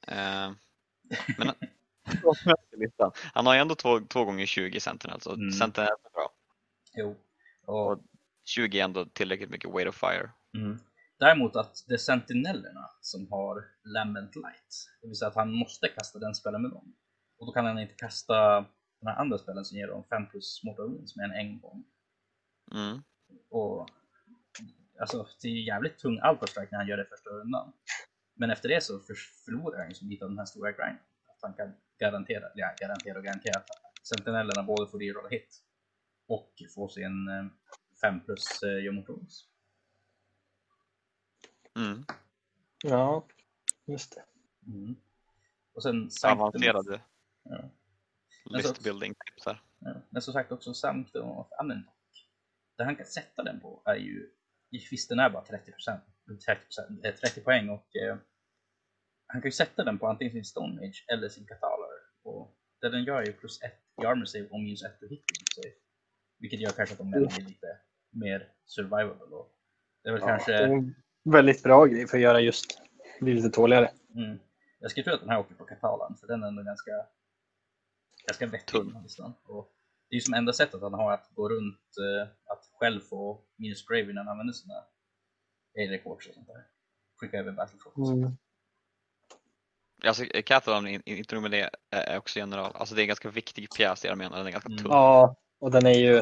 Eh, men *laughs* han har ju ändå två, två gånger 20 Sentinel, så Mm. Sentinel är bra. Jo. Och, Och 20 är ändå tillräckligt mycket weight of fire. mm. Däremot att det är sentinellerna som har Lament Light. Det vill säga att han måste kasta den spelen med dem. Och då kan han inte kasta den här andra spelen som ger dem 5 plus Mortal Wounds med en gång. Mm. Och alltså, det är jävligt tung strike när han gör det första rundan. Men efter det så för, förlorar han ju så lite av den här stora grinden. Att han kan garantera, ja, garantera och garantera att sentinellerna både får rerolla hit och får sin 5 plus eh, gör mot rules. Mm. Ja, just det. Mm. Och sen Sanctum- Avancerade Ja. list building tips här. Ja. Men som sagt också Sanctum of Ammendok. Det han kan sätta den på är ju, i kvisten är bara 30% 30, eh, 30 poäng och eh, han kan ju sätta den på antingen sin Stone Mage eller sin Katalar. Och det den gör är ju plus 1 i armor save och minus 1 i hit save. Vilket gör kanske att de blir lite mer survivable då. Det är väl Ja, kanske... det är en väldigt bra grej för att göra just bli lite tåligare. Mm. Jag skulle tro att den här åker på Katalan för den är ändå ganska, ganska vettig listan. Och det är ju som enda sättet han har att gå runt, eh, att själv få minus gravy när han använder sina A-records och sånt där. Skicka över battlefront. Mm. Alltså, Catalan, in- inte nog med det, är också general. Alltså det är en ganska viktig pjäs i armén och den är ganska Mm. tung. Ja, och den är ju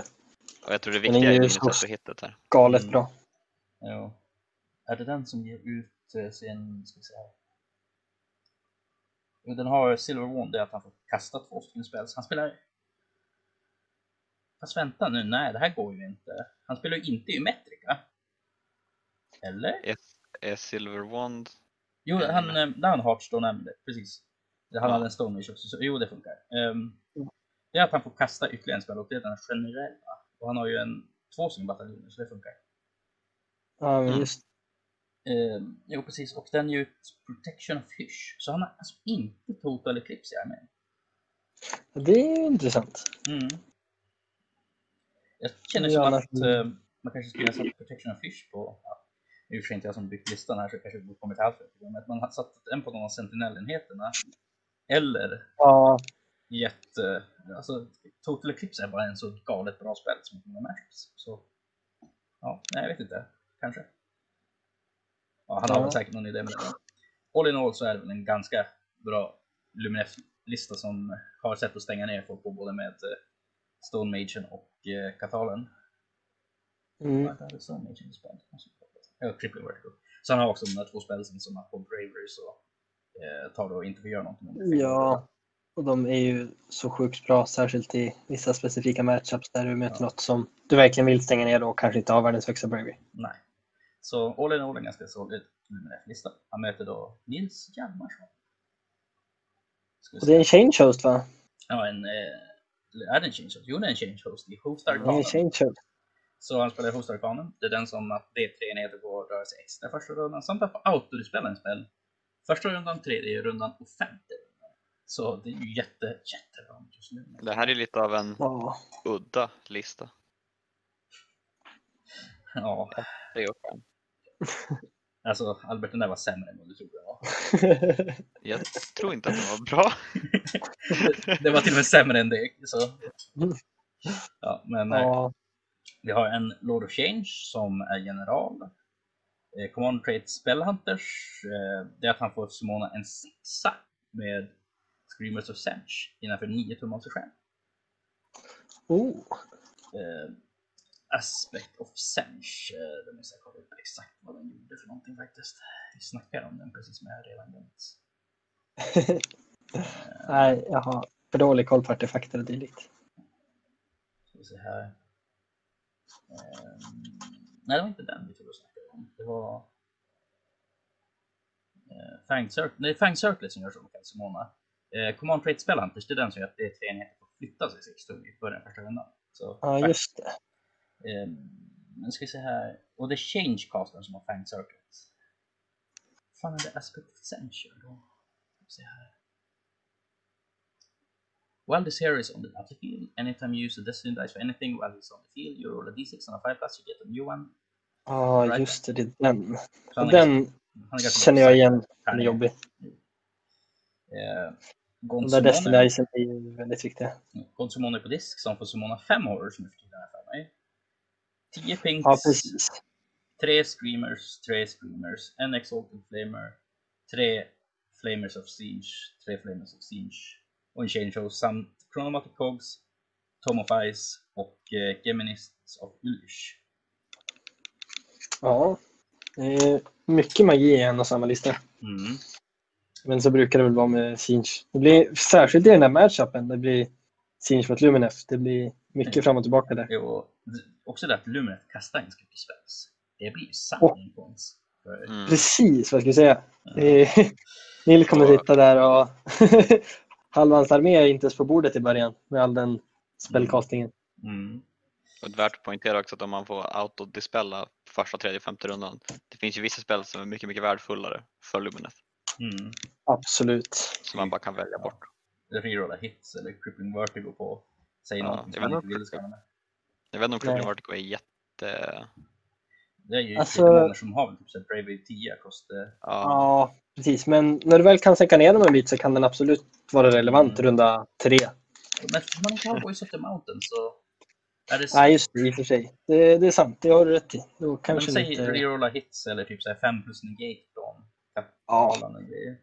Och jag tror det är viktiga är ju minus så- ett för hittet här. galet Mm. bra. Jo. Är det den som ger ut eh, sin, ska vi. Jo, den har Silver Wand, det är att han får kasta två stycken spells. Han spelar... Fast vänta nu, nej det här går ju inte. Han spelar ju inte i Metrica. Eller? Är, är Silver Wand, Jo, han, eh, där har han Hearthstone Amulet, precis. Han Ja. hade en Stone också, så jo det funkar. Um, det är att han får kasta ytterligare en spel och det är den generella. Och han har ju en, två stycken bataljoner, så det funkar. Ja, men Mm. just Um, jo, precis. Och den ger ut Protection of Fish. Så han har alltså inte Total Eclipse i armén. det är ju intressant. Mm. Jag känner som annars- att eh, man kanske skulle ha satt Protection of Fish på, ja, i och för sig inte jag som byggt listan här så kanske det borde kommit för men att man har satt den på någon av sentinellenheterna. Eller Ja, gett, eh, alltså Total Eclipse är bara en så galet bra spel som många matches. Så, ja, nej jag vet inte, kanske. Ja, han har Ja. väl säkert någon idé med det. All in all så är det väl en ganska bra Luminef-lista som har sätt att stänga ner folk på både med eh, Stone Magen och eh, Katalen. mm. Stone Magen spel? Ja, Crippling Vertical. Så han har också de där två spelsen som att på Bravery så eh, tar och inte får göra någonting. ja. Och de är ju så sjukt bra, särskilt i vissa specifika matchups där du möter Ja. något som du verkligen vill stänga ner och kanske inte har världens högsta bravery. Nej. Så all in all en ganska solid Luminef-lista. Han möter då Nils Hjalmarsson. Och det är en change host va? Ja, en... Eh, är det en change host? Jo, det är en change host i Host Det är en Arcanen. change host. Så han spelar Host Arcanen. Det är den som att det är tre enheter på rörelse extra första rundan. Samt att på autodispela en spel. Första rundan, tredje rundan och femte rundan. Så det är ju jätte, jättebra just nu. det här är lite av en Ja. udda lista. Ja, Det är. *laughs* alltså Albert den där var sämre än vad du trodde det var. *laughs* Jag tror inte att den var bra. *laughs* det var till och med sämre än det. Så. Ja, men eh, ja. vi har en Lord of Change som är general. Eh, Command Trait Spellhunters, eh, det är att han får summona en sexa med Screamers of Sench innanför 9 tum monsterskärm. Oh. Eh, Aspect of Sench, det måste jag kolla upp exakt vad den gjorde för någonting faktiskt. Vi snackade om den precis men jag har redan glömt. *laughs* Nej, jag har för dålig koll på artefakter och dylikt. Ska vi se här. Ehm, nej, det var inte den vi tog och snackade om. Det var eh, Fang Circle, nej, Fang Circle som görs av Calcimona. Eh, Command Trait Spellhunters, det är den som gör att det är tre enheter får flytta sig sex tum i början första rundan. Så, Ja, just det. Ehm, nu ska vi se här. Och det är Changecastern som har Fang Circle. fan är det Aspect Censure då? Ska vi se här. While this hero is on the battlefield, anytime you use a destiny dice for anything while he's on the field, you roll a d6 on a 5 plus, you get a new one. Ja, Right. just det. Det är den. Är Den är ganska känner jag igen. Den är jobbig. Eh, De där Destiny Gonzumone Icen är ju väldigt viktiga. Gonzumone på disk som får summona 5 horrors nu för tiden här för mig. 10 pinks, Ja, precis. 3 screamers, 3 screamers, en exalted flamer, 3 flamers of siege, 3 flamers of siege och en change show samt chronomatic cogs, Tom of Ice och eh, Geminists of Ulsh. Ja. Det är mycket magi i en och samma lista. Mm. Men så brukar det väl vara med Sinch. Det blir särskilt i den där matchupen. Det blir Sinch mot Luminef. Det blir mycket fram och tillbaka där. Och också det att Luminet kastar ganska mycket spells. Det blir ju summoning points. För- Mm. Precis vad jag skulle säga. Det är- *laughs* Nil kommer Ja. sitta där och *laughs* halva hans armé är inte ens på bordet i början med all den spellcastingen. Mm. Och värt att poängtera också att om man får autodispella första, tredje, femte rundan. Det finns ju vissa spel som är mycket, mycket värdefullare för Lumineth. Mm. Absolut. Som man bara kan välja bort. Rerolla hits eller crippling vertigo på. Säg Ja, någonting jag som man vet inte vill ska använda. Jag vet inte om. Crippling Vertigo är jätte... Det är ju Alltså- många som har typ så Bravery 10 across the... Ja, Ja, precis. Men när du väl kan sänka ner dem en bit så kan den absolut vara relevant Mm. runda tre. Men om man inte har Voice of the Mountain så är det så. Nej, just det. I och för sig. Det, det är sant. Det har du rätt i. Då Men kanske säg inte... rerolla hits eller typ så här 5 plus negate från Ja. kapitalen. eller grejer.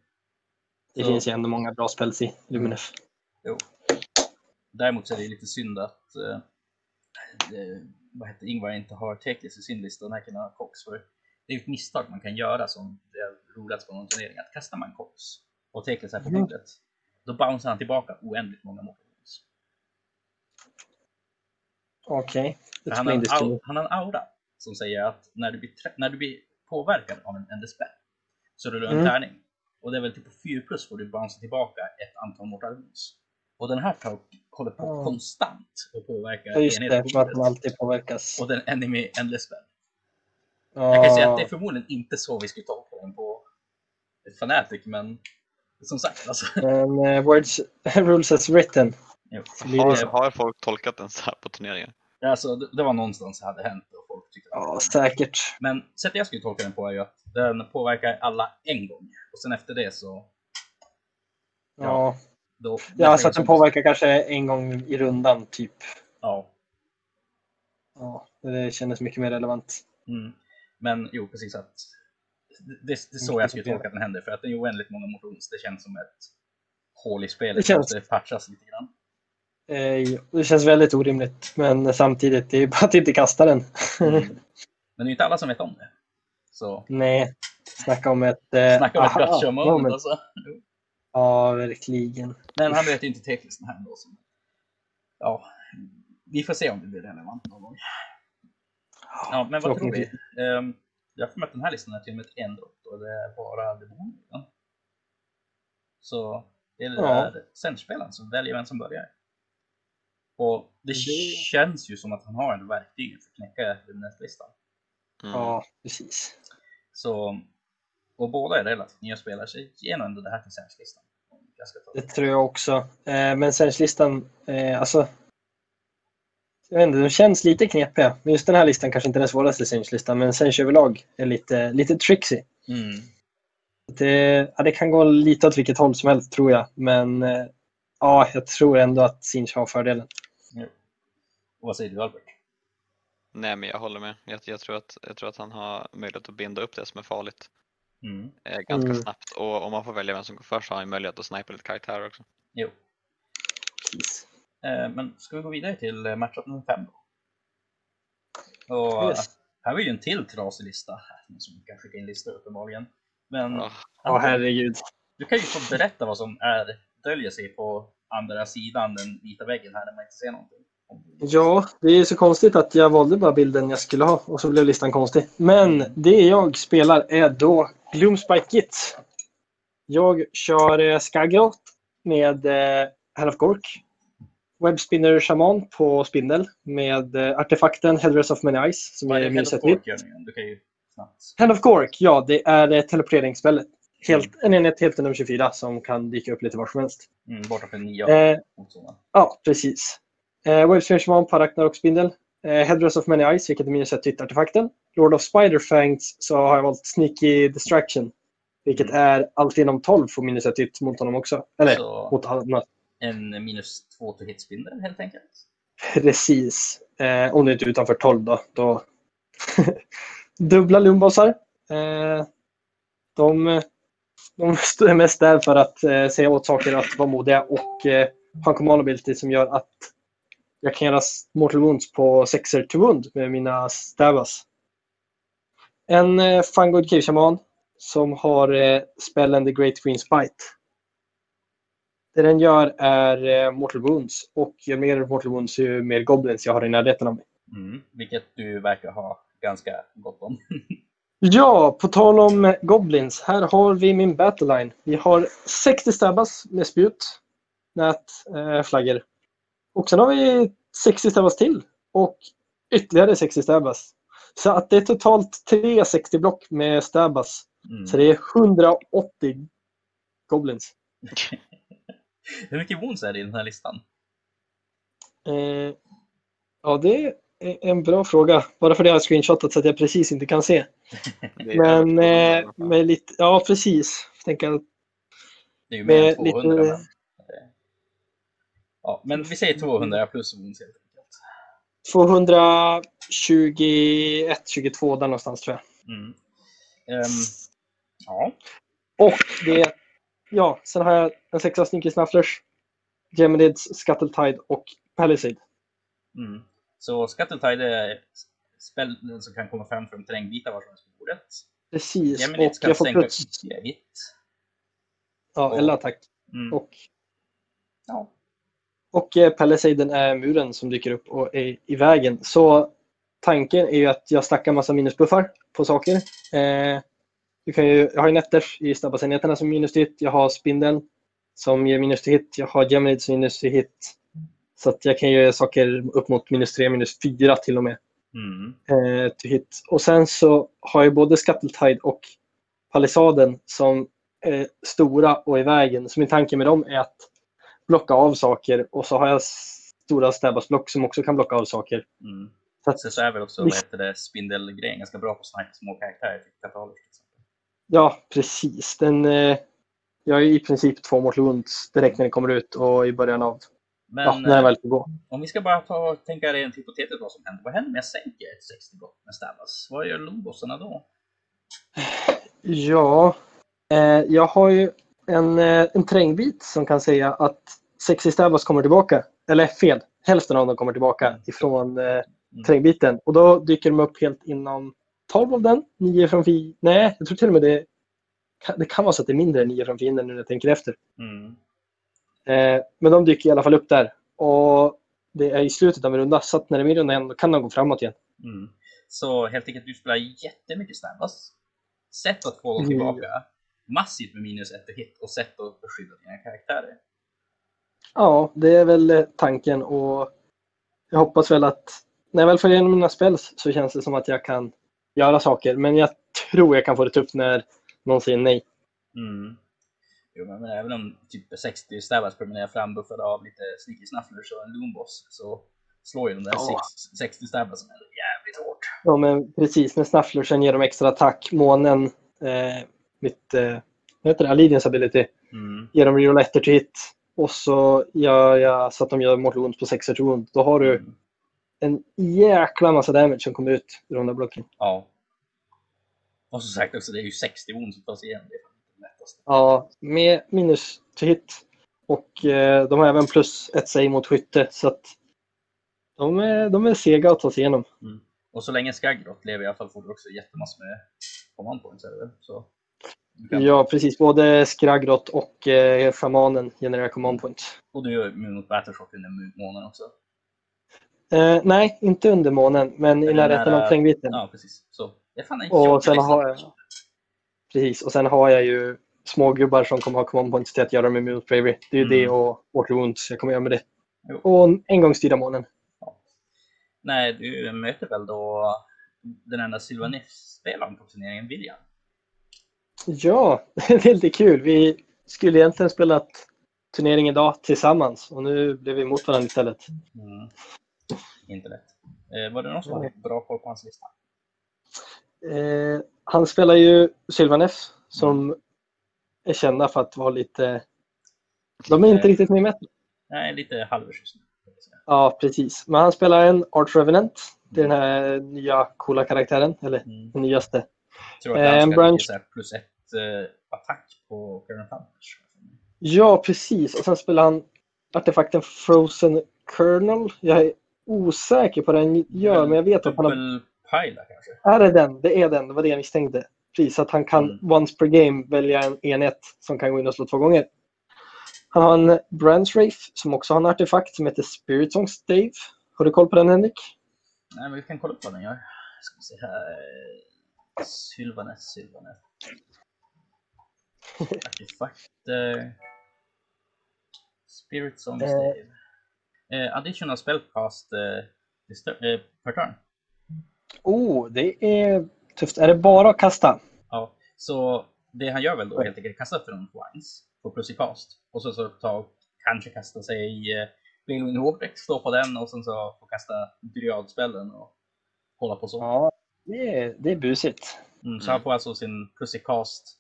Det Så- finns ju ändå många bra spels i Luminef. Jo. Däremot så är det lite synd att eh, vad heter Ingvar inte har Teklis i sin lista, den här killen har Cox. För det är ju ett misstag man kan göra som det har rolats på någon turnering. Att kastar man Cox och Teklis är på Mm. bordet, då bouncear han tillbaka oändligt många motions. Okej. Det Han, har en han har en aura som säger att när du blir, när du blir påverkad av en spell så rullar du en Mm. tärning. Och det är väl typ på 4 plus får du bounce tillbaka ett antal mortal wounds. Och den här tar, håller på Ja. konstant och påverkar Ja, just det. enheter på För att man alltid påverkas. Och den enemy endless spell. Jag kan säga att det är Ja, förmodligen inte så vi skulle tolka den på Fanatic, men som sagt alltså. men eh, words, *laughs* rules as written. Har, det- har folk tolkat den så här på turneringen? Alltså, det, det var någonstans det hade hänt och folk tyckte det Ja, säkert. Men sättet jag skulle tolka den på är ju att den påverkar alla en gång. Och sen efter det så... Ja, Då, ja så att den påverkar kanske en gång i rundan typ. Ja. Ja, det kändes mycket mer relevant. Mm. Men jo, precis att... Det, det är så jag skulle tolka att den händer. För att det är oändligt många motions. Det känns som ett hål i spelet. Det känns- Det patchas lite grann. Eh, Det känns väldigt orimligt, men samtidigt, det är bara att inte kasta den. Mm. *laughs* Men det är ju inte alla som vet om det. Så Nej, snacka om ett... Eh, snacka om ett aha, gotcha moment moment. alltså. Ja, verkligen. Men han möter ju inte teklisten här ändå. Så. Ja, vi får se om det blir relevant någon gång. Ja, men vad tror vi? Um, jag mig att den här listan är till och med ett en drott och det är bara demonen. Så det är Ja. senspelaren som väljer vem som börjar. Och det, Det- känns ju som att han har en verktyg för att knäcka listan. Mm. Ja, precis. Så, och båda är relativt nya spelare, så ge nog ändå det här till. Jag ta Det tror jag också. Eh, men Sench-listan, eh, alltså... Jag vet inte, de känns lite knepiga. Men just den här listan kanske inte är den svåraste Sench-listan, men Sench överlag är lite, lite tricksy. Mm. Det, ja, det kan gå lite åt vilket håll som helst tror jag, men eh, ja, jag tror ändå att Sinch har fördelen. Och vad säger du Albert? Nej men jag håller med. Jag, jag, tror att, jag tror att han har möjlighet att binda upp det som är farligt. Mm. eh, ganska Mm. snabbt. Och om man får välja vem som går först så har han möjlighet att snipa lite karaktärer också. Jo. Precis. Eh, men ska vi gå vidare till eh, matchup nummer fem då? Och Yes. här var ju en till trasig lista. Någon som kan skicka in listor uppenbarligen. Men Ja, Ja, herregud. du kan ju få berätta vad som är, döljer sig på andra sidan den vita väggen här när man inte ser någonting. Ja, det är så konstigt att jag valde bara bilden jag skulle ha och så blev listan konstig. Men det jag spelar är då Gloomspike Git. Jag kör eh, Skagrot med eh, Hand of Gork. Webspinner Shaman på spindel med eh, artefakten Headrest of Many Eyes som är är det minus Head ett of hit. Cork gör nu igen? Du kan ju snabbt. Hand of Gork, ja det är eh, teleporteringsspelet. Helt, en enhet helt nummer 24 som kan dyka upp lite var som helst. Mm, borta för nio Eh, mot sådana. Ja, precis. Eh, Webspinner Shaman på Ragnarok spindel. Eh, Headrest of Many Eyes, vilket är minus ett artefakten. Lord of Spiderfangs så har jag valt Sneaky Distraction. Vilket är allt inom 12 får minus ett hit mot honom också. Eller Så mot annat. en minus två to hit spindel helt enkelt. Precis. Eh, om det inte är utanför 12 då. då. *laughs* Dubbla lumbossar. Eh, de, de *laughs* är mest där för att eh, säga åt saker att vara modiga och eh, ha en command som gör att jag kan göra mortal wounds på sexer to wound med mina stabas. En eh, Fungoid Cave Shaman som har eh, spellen The Great Green Spite. Det den gör är eh, Mortal Wounds och ju mer Mortal Wounds ju mer Goblins jag har i närheten av mig. Mm, vilket du verkar ha ganska gott om. *laughs* Ja, på tal om Goblins. Här har vi min battleline. Vi har 60 stabbas med spjut, nät, eh, flaggor. Och sen har vi 60 stabbas till och ytterligare 60 stabbas. Så att det är totalt 360 block med stabbas. Mm. Så det är 180 Goblins. *laughs* Hur mycket wounds är det i den här listan? Eh, ja, det är en bra fråga. Bara för det har jag screenshotat så att jag precis inte kan se. *laughs* Men eh, 200 i alla fall. med lite, ja precis. Tänker Det är ju mer än Med 200. lite- Men... Ja, men vi säger 200 plus wounds helt enkelt. 221, 22 där någonstans tror jag. Mm. Ehm, ja, Och det, ja, sen har jag en sexa Sneaky Snufflers, Geminids, Scuttle och Palisade. mm. så Scuttle-Tide är spellen som kan komma fram från terrängbitar var som helst på bordet. Precis. Geminids och kan sänka plöts- 10 hit. ja, eller attack. Mm. Och, Ja. Och eh, Palisaden är muren som dyker upp och är i vägen. Så tanken är ju att jag stackar massa minusbuffar på saker. Eh, du kan ju, jag har ju Netters i snabbasenheterna som minus till hit. Jag har Spindeln som ger minus till hit. Jag har Geminids som minus till hit. Så att jag kan göra saker upp mot minus 3, minus 4 till och med. Mm. eh, to hit. Och sen så har jag både Scuttle och Palisaden som är stora och i vägen. Så min tanke med dem är att blocka av saker och så har jag stora Stabas-block som också kan blocka av saker. Mm. Så att, Sen så är väl också heter det, spindelgrejen ganska bra på att snipa små karaktärer. Typ till exempel. ja, precis. Den, eh, jag är i princip två Mortal Wounds direkt när det kommer ut och i början av, Men ja, när eh, väl får gå. om vi ska bara ta, tänka rent hypotetiskt vad som händer. Vad händer om jag sänker ett 60 block med Stabas? Vad gör Lobossarna då? Ja, eh, jag har ju en, eh, en terrängbit som kan säga att 60 Stabas kommer tillbaka. Eller fel, hälften av dem kommer tillbaka ifrån eh, terrängbiten. Och då dyker de upp helt inom 12 av den. 9 från fienden. Nej, jag tror till och med det det kan vara så att det är mindre än 9 från fienden nu när jag tänker efter. Mm. Eh, men de dyker i alla fall upp där. Och det är i slutet av en runda, så att när det är min runda igen kan de gå framåt igen. Mm. Så helt enkelt, du spelar jättemycket Stabas. Sätt att få dem Mm. Massivt med minus ett hit och sätt att beskydda dina karaktärer. Ja, det är väl tanken och jag hoppas väl att när jag väl får igenom mina spells så känns det som att jag kan göra saker. Men jag tror jag kan få det tufft när någon säger nej. Mm. Jo, men även om typ 60 Stabas promenerar fram buffade av lite sneaky snufflers och en loomboss så slår ju de där Ja. sex- 60 Stabas som är jävligt hårt. Ja, men precis. När Snufflersen ger dem extra attack, månen, eh, mitt, eh, vad heter det, Allegiance ability, Mm. ger dem reroll ettor till hit och så gör jag så att de gör mortal wounds på 6 to wound. Då har du Mm. en jäkla massa damage som kommer ut ur de där blocken. Ja. Och som sagt också, det är ju 60 wounds att ta sig igenom. Det är fan inte det lättaste. Ja, med minus to hit. Och eh, de har även plus ett save mot skytte. Så att de är, de är sega att ta sig igenom. Och så länge Skagrot lever i alla fall får du också jättemassor med command points. Väl? Så, Ja, precis. Både Skragrot och eh, Shamanen genererar command points. Och du är immun mot Battleshock under månaden också. Eh, nej, inte under månen, men i närheten av trängbiten. Ja, precis. Så det är fan en Och sen har jag- Precis, och sen har jag ju smågubbar som kommer ha command points till att göra med mot bravery. Det är ju Mm. det och water wounds jag kommer göra med det. Jo. Och en gång styra månen. Nej, du möter väl då den enda Sylvaneth-spelaren på turneringen, William. Ja, *laughs* det är lite kul. Vi skulle egentligen spelat turnering idag tillsammans och nu blev vi emot varandra istället. Mm. Inte lätt. Eh, var det någon som hade bra koll på hans lista? Eh, han spelar ju Sylvaneth som är kända för att vara lite... De är inte Eh, riktigt med i metal. Nej, lite halvövertjust. Ja, precis. Men han spelar en Arch Revenant. Det är den här nya coola karaktären, eller Mm. den nyaste. Jag tror att Eh, han en ska ligga här plus ett eh, attack på Current Hunters. Ja, precis. Och sen spelar han artefakten Frozen Kernel. Jag är osäker på vad den gör, men jag vet att han har... Dubbelpila kanske? Är det den? Det är den. Det var det jag misstänkte. Precis, att han kan Mm. once per game välja en enhet som kan gå in och slå två gånger. Han har en Brands Wraith som också har en artefakt som heter Spirit Song Stave. Har du koll på den Henrik? Nej, men vi kan kolla upp vad den gör. Ska se här. Sylvanes, Sylvanes. Artefakter. Spirit Song Eh. Stave. Eh, additional spellcast eh, eh, per turn. Oh, det är tufft. Är det bara att kasta? Ja, så det han gör väl då helt enkelt kasta från Wines på plus i cast. Och så, så ta, kanske kasta sig eh, Wingwind Vortex, stå på den och sen så få kasta Dryadspellen och hålla på så. Ja, det är, det är busigt. Mm, så Mm. han får alltså sin plus i cast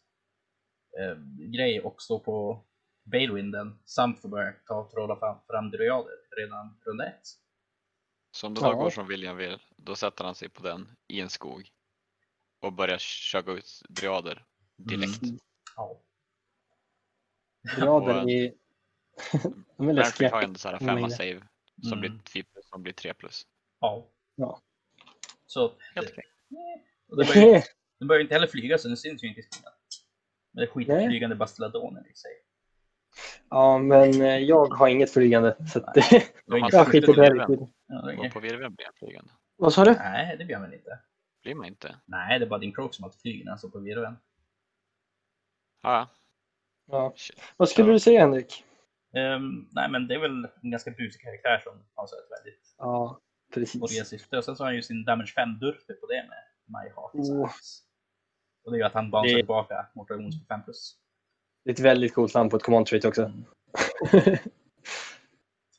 eh, grej och stå på Balewinden samt få börja ta trolla fram, fram Dryader redan runda ett. Så om det Ja. går som William vill, då sätter han sig på den i en skog och börjar köra ut dryader direkt. Mm. Ja. *laughs* Är Berkeley läskiga. har ju ändå så här femma save som Mm. blir 10 plus, som blir 3 plus. ja. Ja. Så Helt okej. Och det börjar, *laughs* den börjar inte heller flyga så den syns ju inte i skogen. Men det är Nej. skitflygande bastiladoner i sig. Ja, men eh, jag har inget flygande. Så att man *laughs* jag skiter på. Ja, det på virveln blir han flygande. Vad sa du? Nej, det blir väl inte. Blir man inte? Nej, det är bara din croak som när han står på virveln. Ja, ja. Shit. Vad skulle du säga Henrik? Ehm, nej, men det är väl en ganska busig karaktär som har så ett väldigt Ja, precis. originellt syfte. Och sen så har han ju sin damage 5 durfte på det med My Heart. Oh. Och det är ju att han bouncear Det- tillbaka mot Wounds på 5 plus. Det är ett väldigt coolt namn på ett command trait också. Mm. *laughs*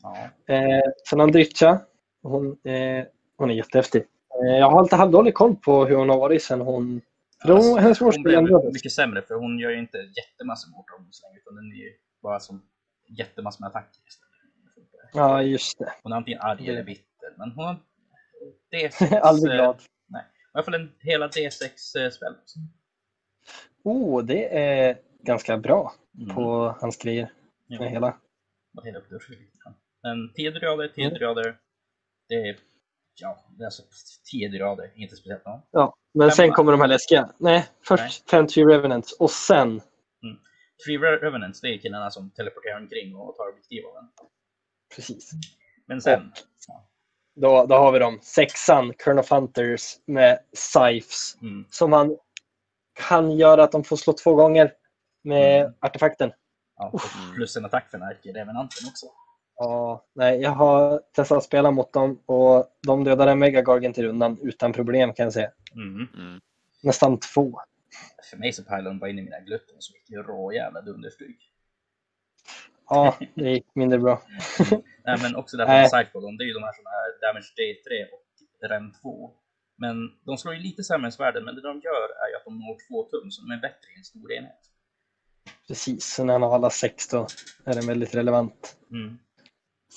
Ja. eh, sen har Dritcha. Hon, eh, hon är jättehäftig. Eh, jag har lite halvdålig koll på hur hon har varit sen hon... För hon, Alltså, hennes hon blev mycket sämre för hon gör ju inte jättemassor mot Wounds längre utan den är ju bara som jättemassor med attacker istället. Ja, just det. Hon är antingen arg Det- eller bitter, men hon har *laughs* D6, Aldrig eh, glad. I alla fall en hela D6-spel. Oh, det är ganska bra Mm. på hans grejer. Ja. Hela. Vad hela. Men 10 dryader, 10 Mm. dryader. Det är, ja, det är alltså 10 dryader, inte speciellt bra. Ja, men sen Femma. kommer de här läskiga. Nej, först Fem Tree Revenants och sen... Free Revenants, det är killarna som teleporterar omkring och tar objektiv av en. Precis. Men sen, Då, då har vi dem. Sexan, Kern of Hunters med Scythes. mm, Som man kan göra att de får slå två gånger med Mm. artefakten. ja, plus en attack för Närke-revenanten också. Ja, nej, jag har testat att spela mot dem och de dödade Megagargen till rundan utan problem kan jag säga. Mm. Mm. Nästan två. För mig så pajlade de bara in i mina glutton så gick det rå jävla dunderstryk. Ja, det gick mindre bra. *laughs* Nej, men också därför Nej. med Sidefall, det är ju de här som är Damage Day 3 och Rem 2. Men de slår ju lite sämre än svärden, men det de gör är ju att de når två tum, så de är bättre i en stor enhet. Precis, så när han har alla sex då är den väldigt relevant. Mm.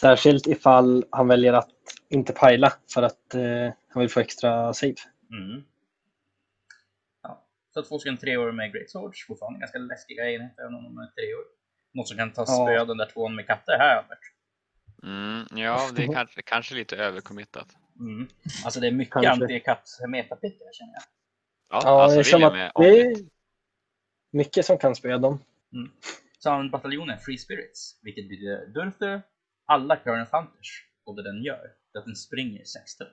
Särskilt ifall han väljer att inte pajla för att eh, han vill få extra save. Mm. Ja. Så två stycken treor med Great Swords, fortfarande ganska läskiga enheter även om de är treor. Något som kan ta Ja. spö den där tvåan med katter här Albert. Mm, ja, det är kanske, kanske lite övercommittat. Mm. Alltså det är mycket Kanske. anti-katt metapitt där känner jag. Ja, Ja, alltså det är som William att det är mycket som kan spöa dem. Så har bataljonen Free Spirits, vilket betyder Durthu, alla Current Hunters. Och det den gör, är att den springer 16.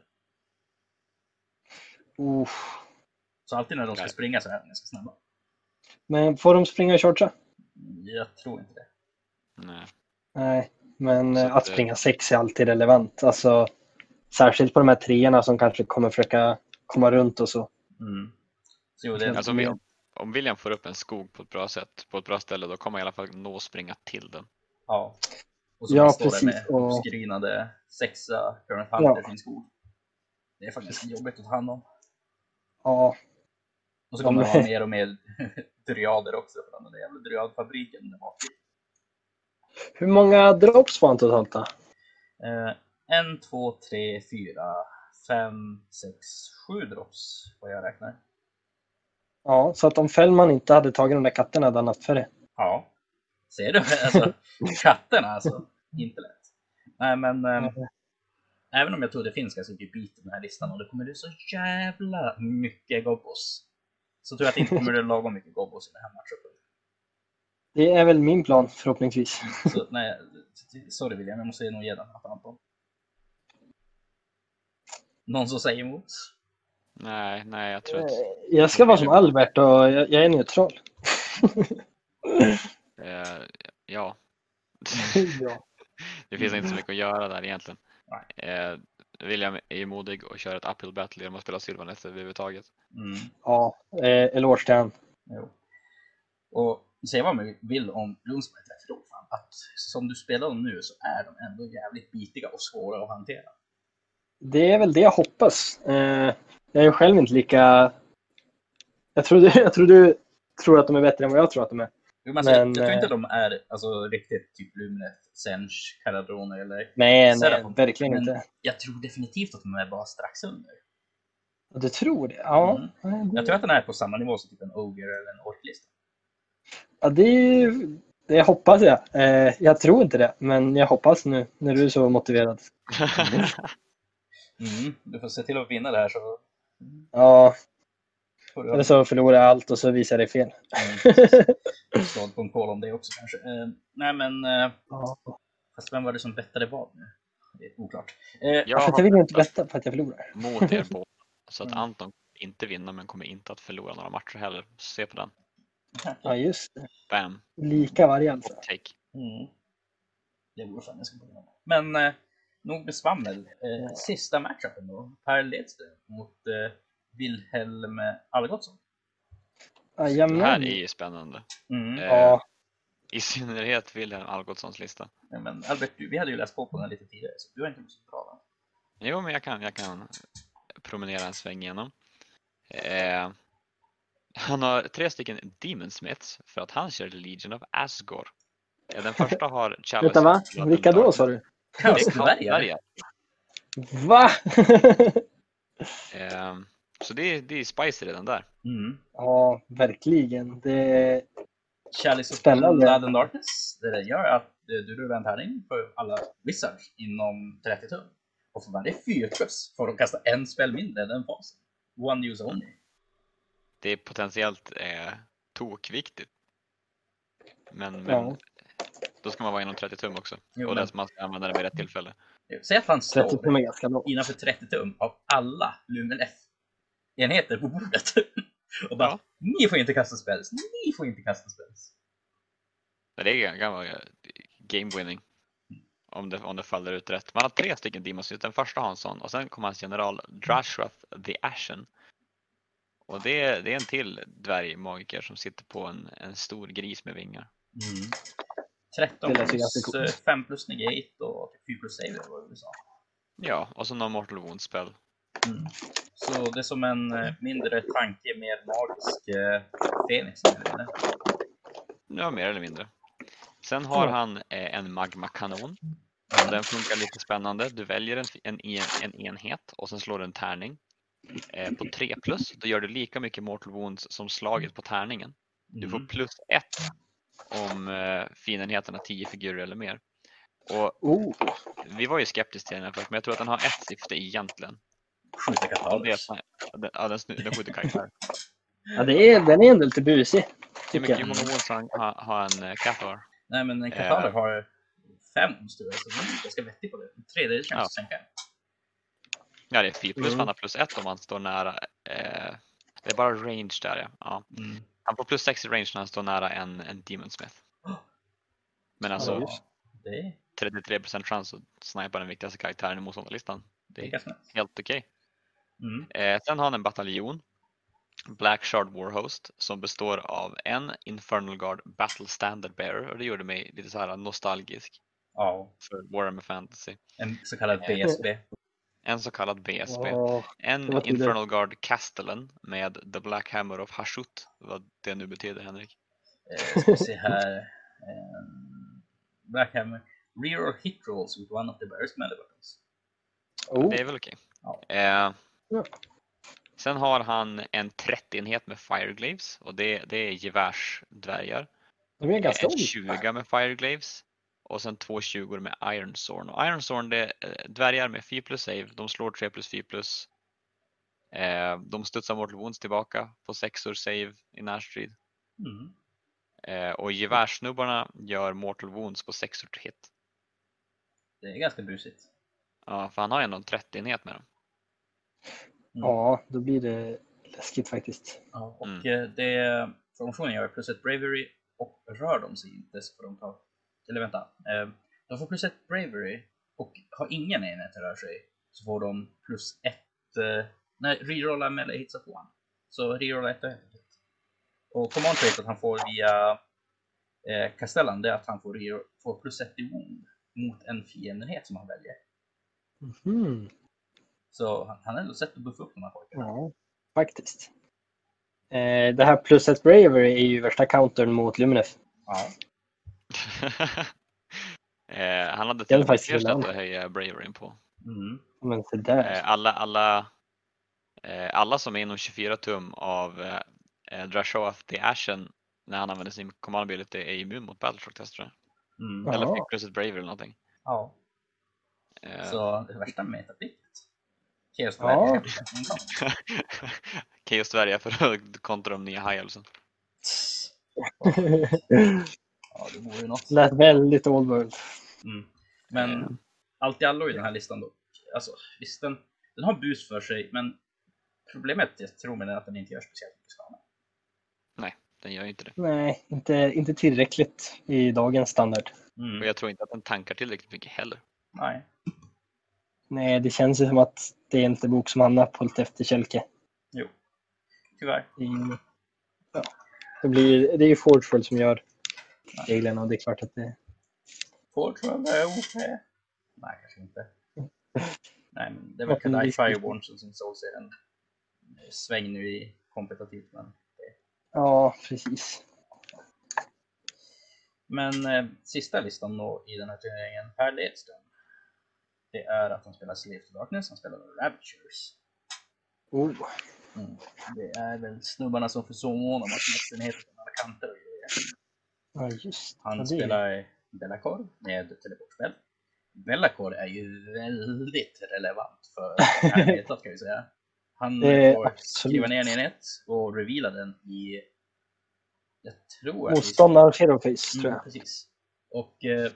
Uff. Så alltid när de ska Nej. springa så är de ganska snabba. Men får de springa och chargea? Jag tror inte det. Nej. Nej, men Så eh, att att det- springa sex är alltid relevant. Alltså, särskilt på de här treorna som kanske kommer försöka komma runt och så. Mm. Så jo, det är Alltså, om, om William får upp en skog på ett bra sätt, på ett bra ställe, då kommer han i alla fall nå springa till den. Ja. Och så Ja, står det precis, med och- uppskrinade sexa Current Ja. En skog. Det är faktiskt jobbigt att ta hand om. Ja, Och så kommer men- vara mer och mer *laughs* dryader också för den där jävla dryadfabriken. Hur många drops får han totalt då? Eh, en, två, tre, fyra, fem, sex, sju drops vad jag räknar. Ja, så att om Fällman inte hade tagit de där katterna hade han haft färre. Ja. Ser du? *laughs* Alltså, katterna alltså. Inte lätt. Nej men ehm, även om jag tror det finns ganska mycket bit i den här listan och det kommer bli så jävla mycket gobbos. Så tror jag att det inte kommer bli lagom mycket gobbos i den här matchupen. Det är väl min plan förhoppningsvis. Så, nej, sorry William, jag måste nog ge den här till Anton. Någon som säger emot? Nej, nej, jag tror att Jag ska vara som Albert och jag, jag är neutral. *laughs* eh, ja, *laughs* ja. det finns inte så mycket att göra där egentligen. Nej. Eh, William är ju modig och kör ett uphill battle genom att spela Sylvaneth överhuvudtaget. Mm. ja, eh, eloge till han. Och säga vad man vill om Lundsberg 32, fan, att som du spelar dem nu så är de ändå jävligt bitiga och svåra att hantera. Det är väl det jag hoppas. Eh, jag är ju själv inte lika... Jag tror, du, *laughs* jag tror du tror att de är bättre än vad jag tror att de är. Jo, men alltså, jag, Men, jag tror inte eh, de är alltså, riktigt typ Luminet, Sench, Caladrone eller... Nej, nej, Serafon. verkligen Men inte. jag tror definitivt att de är bara strax under. Du tror det? Ja. Jag tror att den är på samma nivå som typ en Ogre eller en Orklista. Ja det, det hoppas jag. Eh, jag tror inte det, men jag hoppas nu när du är så motiverad. *laughs* Mm. Du får se till att vinna det här så Ja, eller så förlorar jag allt och så visar jag dig fel. mm. *laughs* slå på om det också kanske. Eh, nej men, eh, Ja. fast vem var det som bettade vad nu? Det är oklart. Eh, Jag jag har vill ju inte betta för att jag förlorar. mot er båda. *laughs* Så att Mm. Anton inte vinna men kommer inte att förlora några matcher heller. Se på den. Ja, just det. Bam. Lika take. Mm. Det vore fan. Men eh, nog med svammel. Eh, sista matchupen då. Per Ledström mot eh, Wilhelm Algotsson. Det här Jajamän. är ju spännande. Mm. Eh, Ja, I synnerhet Wilhelm Algotssons lista. Ja, men Albert, du, vi hade ju läst på på den lite tidigare så du har inte så bra va? Jo, men jag kan, jag kan promenera en sväng igenom. Eh, han har tre stycken Demon Smiths för att han kör Legion of Asgore. Den första har Chalice vänta va? Vilka då sa du? Det är kaosdvärgar. Va? Eh, så det är, det är spicy redan där. Mm. ja, verkligen. Det... Chalice of Spännande. Blood and Darkness. Det där gör att eh, du rullar en tärning för alla wizards inom 30 tum. Och för varje 4 plus får de kasta en spel mindre än den fasen. One use only. Det är potentiellt eh, tokviktigt. Men, men Ja. då ska man vara inom 30 tum också. Jo, och men- man ska använda det vid rätt tillfälle. Säg att han 30 slår tum är ganska bra. innanför 30 tum av alla Lumen F-enheter på bordet. *laughs* Och bara, Ja. ni får inte kasta spells, ni får inte kasta spells. Men Det är kan vara game winning. Om det, om det faller ut rätt. Man har tre stycken Demons. Den första har en sån och sen kommer hans general Drashrath the Ashen. Och det, är- det är en till dvärgmagiker som sitter på en, en stor gris med vingar. Mm. 13 Det låter plus, ganska coolt. eh, 5 plus negate och 4 plus save eller vad du sa. Ja, och så någon Mortal Wound spell. Mm. Så det är som en eh, mindre tanke, mer magisk eh, Fenix. Ja, mer eller mindre. Sen har han eh, en magmakanon. Den funkar lite spännande. Du väljer en, en, en, en enhet och sen slår du en tärning. Eh, på 3 plus, då gör du lika mycket mortal wounds som slaget på tärningen. Du får Mm. plus 1 om eh, fiendenheten har 10 figurer eller mer. Och Oh, vi var ju skeptiska till den här först, men jag tror att den har ett syfte egentligen. Skjuta det den, ja, den, den skjuter karaktär. *laughs* ja, det är, den är ändå lite busig. Hur, mycket, många wounds har, har, en uh, Cathar? Nej men en kataler har fem så den är ganska vettig på det. En tredjedel chans Ja. att sänka. Ja, det är 4 plus, Mm. han har plus 1 om han står nära. Eh, det är bara range där ja. ja. Mm. Han får plus 6 i range när han står nära en, en Demon Smith. Men alltså Ja, just. det är, 33% chans att snipa den viktigaste karaktären i motståndarlistan. det Det är helt okej. Mm. Eh, sen har han en bataljon, Black Shard Warhost, som består av en Infernal Guard Battle Standard Bearer och det gjorde mig lite så här nostalgisk Ja, för Warhammer Fantasy. en så kallad BSB. En så kallad BSB. Åh, En. Infernal Guard Castellan med The Black Hammer of Hashut, vad det nu betyder Henrik. Eh, ska se här. Eh, Blackhammer. Reroll hit rolls with one of the bear's melee weapons. oh. Det är väl okej. Ja. Eh, Ja. sen har han en 30-enhet med Fireglaves och det, det är gevärsdvärgar. De är ganska en olika. 20 med Fireglaves och sen två 20 med Iron Zorn. Och Iron Zorn det är eh, dvärgar med 4 plus save, de slår 3 plus 4 plus. Eh, de studsar Mortal Wounds tillbaka på 6 save i närstrid. Mm. Eh, och gevärssnubbarna gör Mortal Wounds på 6 hit. Det är ganska busigt. Ja, för han har ändå en 30-enhet med dem. Ja, då blir det läskigt faktiskt. Ja, och Mm. det formationen gör plus ett bravery och rör de sig inte så får de ta... Eller vänta. Eh, de får plus ett bravery och har ingen enhet rör sig så får de plus ett... Eh, nej, rerolla melee hits of one. Så rerolla ett och ett. Och command trait att han får via eh, Castellan det är att han får, reroll, får plus ett i wound mot en fiendenhet som han väljer. Mhm. Så han, han har ändå sett att buffa upp de här pojkarna. Ja, faktiskt. Eh, det här plus ett bravery är ju värsta countern mot Luminef. Ja. *laughs* eh, han hade till är och med faktiskt att höja braveryn på. Mm. Men så där. Eh, alla, alla, eh, alla som är inom 24 tum av eh, eh, Drashoath the Ashen när han använder sin command ability är immun mot Battleshock test tror jag. Mm. Ja. Eller fick plus ett bravery eller någonting. ja. Eh, Så det värsta metapicket. Chaos Ja. *laughs* Chaos Sverige för att kontra de nya High. *laughs* Ja, det vore ju något. Lät väldigt old world. Mm. Men Eh. allt i allo i den här listan då. Alltså visst, den, den har bus för sig, men problemet jag tror med den är att den inte gör speciellt mycket skada. Den gör ju inte det. Nej, inte, inte tillräckligt i dagens standard. Mm. Och jag tror inte att den tankar tillräckligt mycket heller. Nej. Nej, det känns ju som att det är inte bok som hamnar på lite efterkälke. Jo. Tyvärr. Är- Ja, det, blir, det är ju Forgeworld som gör reglerna och det är klart att det... Fortfarande är OP. Nej, kanske inte. *laughs* Nej, men det en Kadai Fireborn som sin Souls är en sväng nu i kompetitivt. Men, Ja, precis. men eh, sista listan då i den här turneringen, Per Ledström. Det är att han spelar Slave to Darkness, han spelar Ravagers. Oh, Mm. Det är väl snubbarna som får så mån om att nästan heter på alla kanter och grejer. Ja, just Han ja, det. spelar Bellacor med teleportspel. Bellacor är ju väldigt relevant för *laughs* metat ska vi säga. Han Eh, får skriva ner en enhet och reveala den i... Jag tror att vi- Motståndaren Shadowface, tror Mm, jag. precis. Och eh,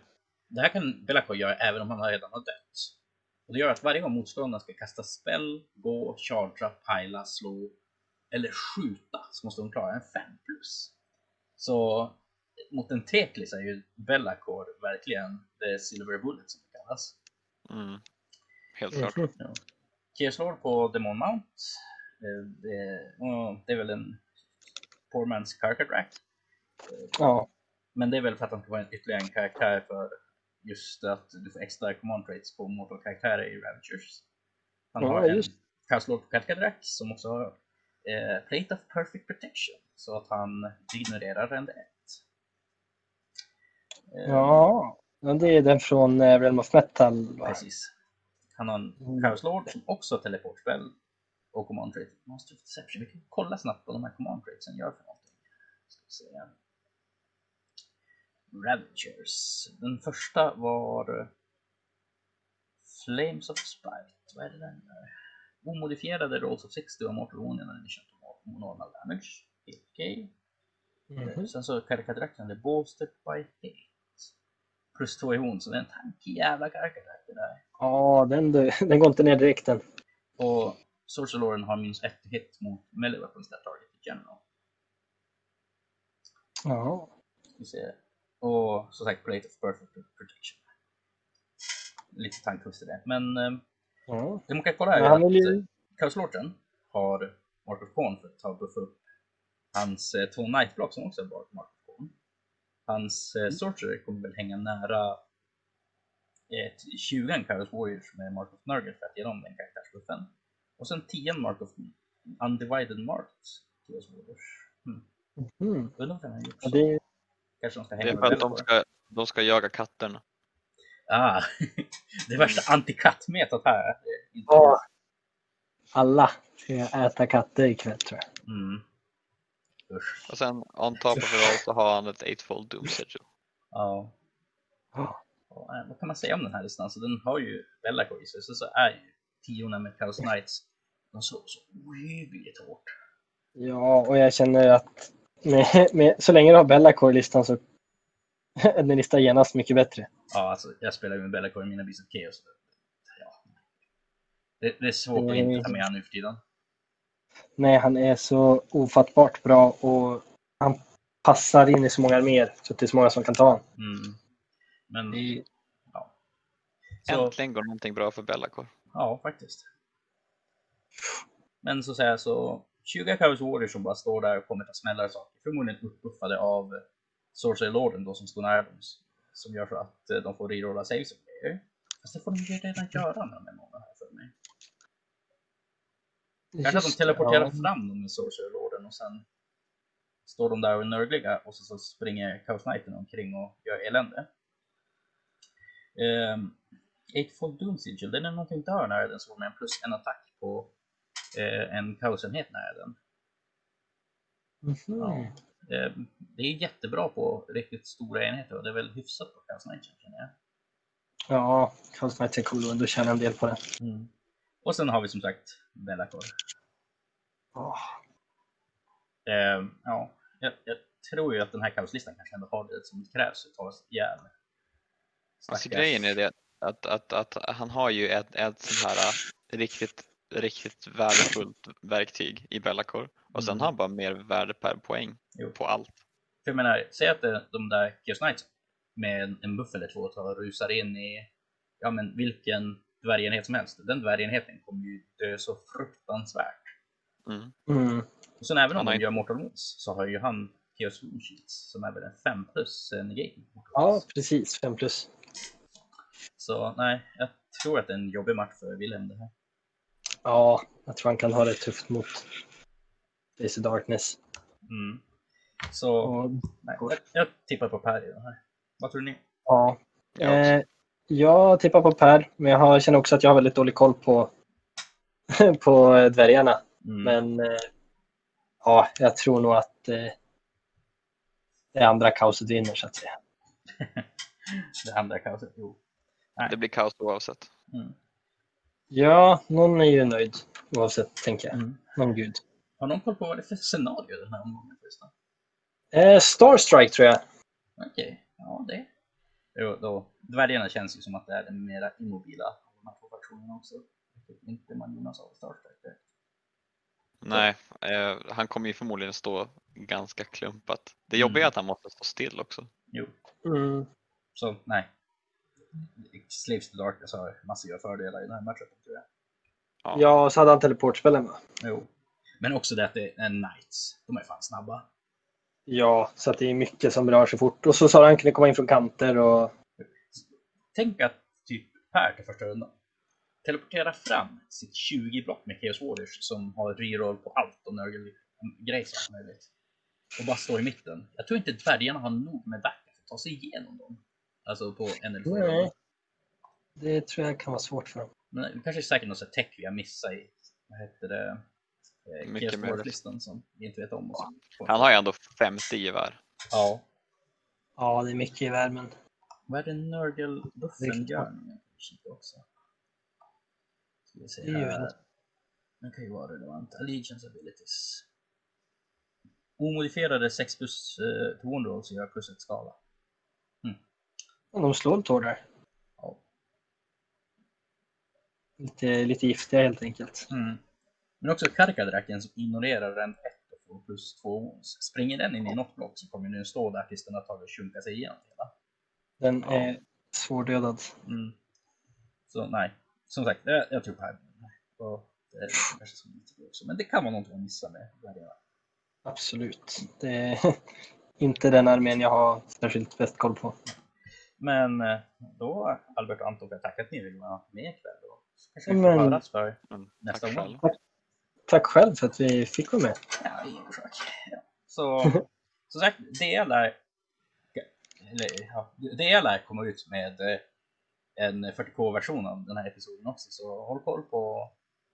det här kan Bellacor göra även om han redan har dött. Och det gör att varje gång motståndaren ska kasta spell, gå, chargea, pila, slå eller skjuta så måste de klara en 5 plus. Så mot en teklis är ju Bellacor verkligen the silver bullet som det kallas. Mm. Helt klart. Chaos Lord på Demon Mount. Eh, Det, det är väl en poor man's character track. Ja, Men det är väl för att han ska vara en ytterligare en karaktär för just att du får extra command traits på mortal-karaktärer i Ravagers. Han Ja, har en just. Chaos Lord på Kalkadrak som också har eh, Plate of Perfect Protection så att han ignorerar rände 1. Eh, ja. det är den från eh, Realm of Metal. Va? Precis. Han har en Mm. Chaos Lord som också har teleportspel och command trait. Master of Deception. Vi kan kolla snabbt vad de här command traitsen gör för någonting. Ska vi se. Ravagers. Den första var eh, Flames of Spite. Vad är det den gör? Omodifierade Rolls of 60 och Mortal Wound när den kör normal damage. Helt okej. Mhm. Sen så karikaturakten är Boosted by Hate. Plus 2 i hon, så det är en tankig jävla karikatyrak det där. Ja, den, *laughs* den går inte ner direkt den. Och Sorcerer Lauren har minus 1 hit mot melee weapons that target general. Ja. Vi se. Och som sagt Plate of Perfect Protection. Lite tanktwist i det. Men eh, ja. det man kan kolla är han att vill ju... Chaos Lorten har Mark of Corn för att ta och buffa upp hans eh, två Nightblock som också är Mark. Hans eh, Sorcerer kommer väl hänga nära ett 20 Chaos Warriors med Mark of Nurgle för att ge dem den karaktärsbuffen. Och sen 10 Mark of Undivided Marked Chaos Warriors. Hmm. Mm. Undrar varför han har gjort Ja, så. det, Kanske de ska Det hänga är med för att de ska, de ska jaga katterna. Ah, *laughs* det värsta antikattmetat här. Det är inte- Ja. alla ska äta katter ikväll tror jag. Mm. Usch. Och sen on top of it all så har han ett eightfold doom sigil. Ja. Och, eh, vad kan man säga om den här listan? Så den har ju Bellacore i sig, så, så är ju tiorna med Chaos Knights, de slår så ohyggligt hårt. Ja, och jag känner att med, med, så länge du har Bellacore i listan så *laughs* är din lista genast mycket bättre. Ja, alltså jag spelar ju med Bellacore i mina Beast of Chaos. Ja. Det, det är svårt att Mm. inte ta med han nu för tiden. Nej, han är så ofattbart bra och han passar in i så många arméer så att det är så många som kan ta honom. Mm. Men Det ja. Så, Äntligen går någonting bra för Bellacore. ja, faktiskt. Men så att säga så 20 Chaos Warriors som bara står där och kommer ta smällar och saker. Förmodligen uppbuffade av Sorcerer Lorden då som står nära dem. Som gör så att eh, de får rerolla saves. Fast det får de ju redan göra när de är många här. Kanske att de det, teleporterar ja. fram dem med Sorcerer Lorden och sen står de där och är nörgliga och så, så springer Chaos Knighten omkring och gör elände. Um, Eightfold Doom Sigil, den är någonting dör nära den så med en plus en attack på eh, en kaosenhet nära den. Mhm. Ja. Ehm, det är jättebra på riktigt stora enheter och det är väl hyfsat på Chaos Knighten känner jag. Ja, Chaos Knight är cool och ändå tjänar en del på den. Och sen har vi som sagt Bellacore. Ja. Ehm, ja, jag, jag tror ju att den här kaoslistan kanske ändå har det som krävs för att ta oss ihjäl. Alltså grejen är det att, att, att han har ju ett, ett sånt här äh, riktigt, riktigt värdefullt verktyg i Bellacore. Och sen Mm. har han bara mer värde per poäng Jo. på allt. För jag menar, säg att de där Chaos Knights med en, en buff eller två tar och rusar in i ja, men vilken dvärgenhet som helst. Den dvärgenheten kommer ju dö så fruktansvärt. Mm. Mm. Och sen även om Han gör Mortal Wounds så har ju han Chaos Wound Shields som är väl en 5 plus eh, mot Mortal ja, precis. 5 plus. Så nej, jag tror att det är en jobbig match för Wilhelm det här. Ja, jag tror han kan ha det tufft mot Face of Darkness. Mm. Så Och, nej, jag, jag tippar på Per i den här. Vad tror ni? ja. Jag också. Eh, jag tippar på Per, men jag har, känner också att jag har väldigt dålig koll på, *laughs* på eh, dvärgarna. Mm. Men eh, ja, jag tror nog att eh, det andra kaoset vinner så att säga. *laughs* Det andra kaoset? Jo. Nej. Det blir kaos oavsett. Mm. Ja, någon är ju nöjd oavsett, tänker jag. Mm. Någon gud. Har någon koll på vad det är för scenario den här omgången? Eh, Starstrike tror jag. Okej, ja det. Jo, då, dvärgarna känns ju som att det är den mera immobila av de här två faktionerna också. Vilket inte man gynnas av Star Trek. Nej, eh, han kommer ju förmodligen stå ganska klumpat. Det Mm. jobbiga är att han måste stå still också. Jo, Mm. så nej. Slaves to Darkness har massiva fördelar i den här matchen tror jag. Ja. Ja, så hade han teleportspelen va? Jo. Men också det att det är Knights. De är fan snabba. Ja, så att det är mycket som rör sig fort. Och så sa han kunde komma in från kanter och Tänk att typ Per till första rundan teleportera fram sitt 20 block med Chaos Warriors som har reroll på allt och nörgelgrej som möjligt. Och bara stå i mitten. Jag tror inte dvärgarna har nog med backup för att ta sig igenom dem. Alltså på en eller två Nej. det tror jag kan vara svårt för dem. Men det kanske är säkert något tech vi har missat i vad heter det, eh, Chaos. Dwarf-listan som vi inte vet om. Och så. Han har ju ändå 50 gevär. Ja. Ja, det är mycket i värmen. Vad är det? Jag kan kika också. Ska vi se här. en- Den kan ju vara relevant. Allegiance abilities. Omodifierade 6 plus eh, to wound rolls gör plus ett skala. Och de slår lite hårdare. Ja. Lite, lite giftiga helt enkelt. Mm. Men också Karkadraken som ignorerar rend 1 och får plus 2 wounds. Springer den in i något block så kommer den stå där tills den har tagit och sig igenom hela. Den Ja. är svårdödad. Mm. Så nej, som sagt, jag, jag tror på här. Och det är kanske som lite också. Men det kan vara någonting att missa med Guardiana. Absolut. Det är *laughs* inte den armén jag har särskilt bäst koll på. Men eh, då, Albert och Anton, jag tacka att ni ville vara med ikväll. Så kanske vi får Men- höras för Men Nästa tack gång. själv. Tack själv för att vi fick vara med. ja, ingen orsak. Ja. Så *laughs* som sagt, det lär, eller, ja, det lär komma ut med eh, en 40k-version av den här episoden också. Så håll koll på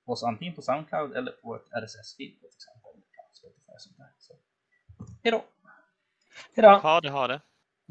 oss antingen på Soundcloud eller på ett RSS-feed till exempel. Spotify och sånt där. Så, hejdå! Hejdå! Ha det, ha det.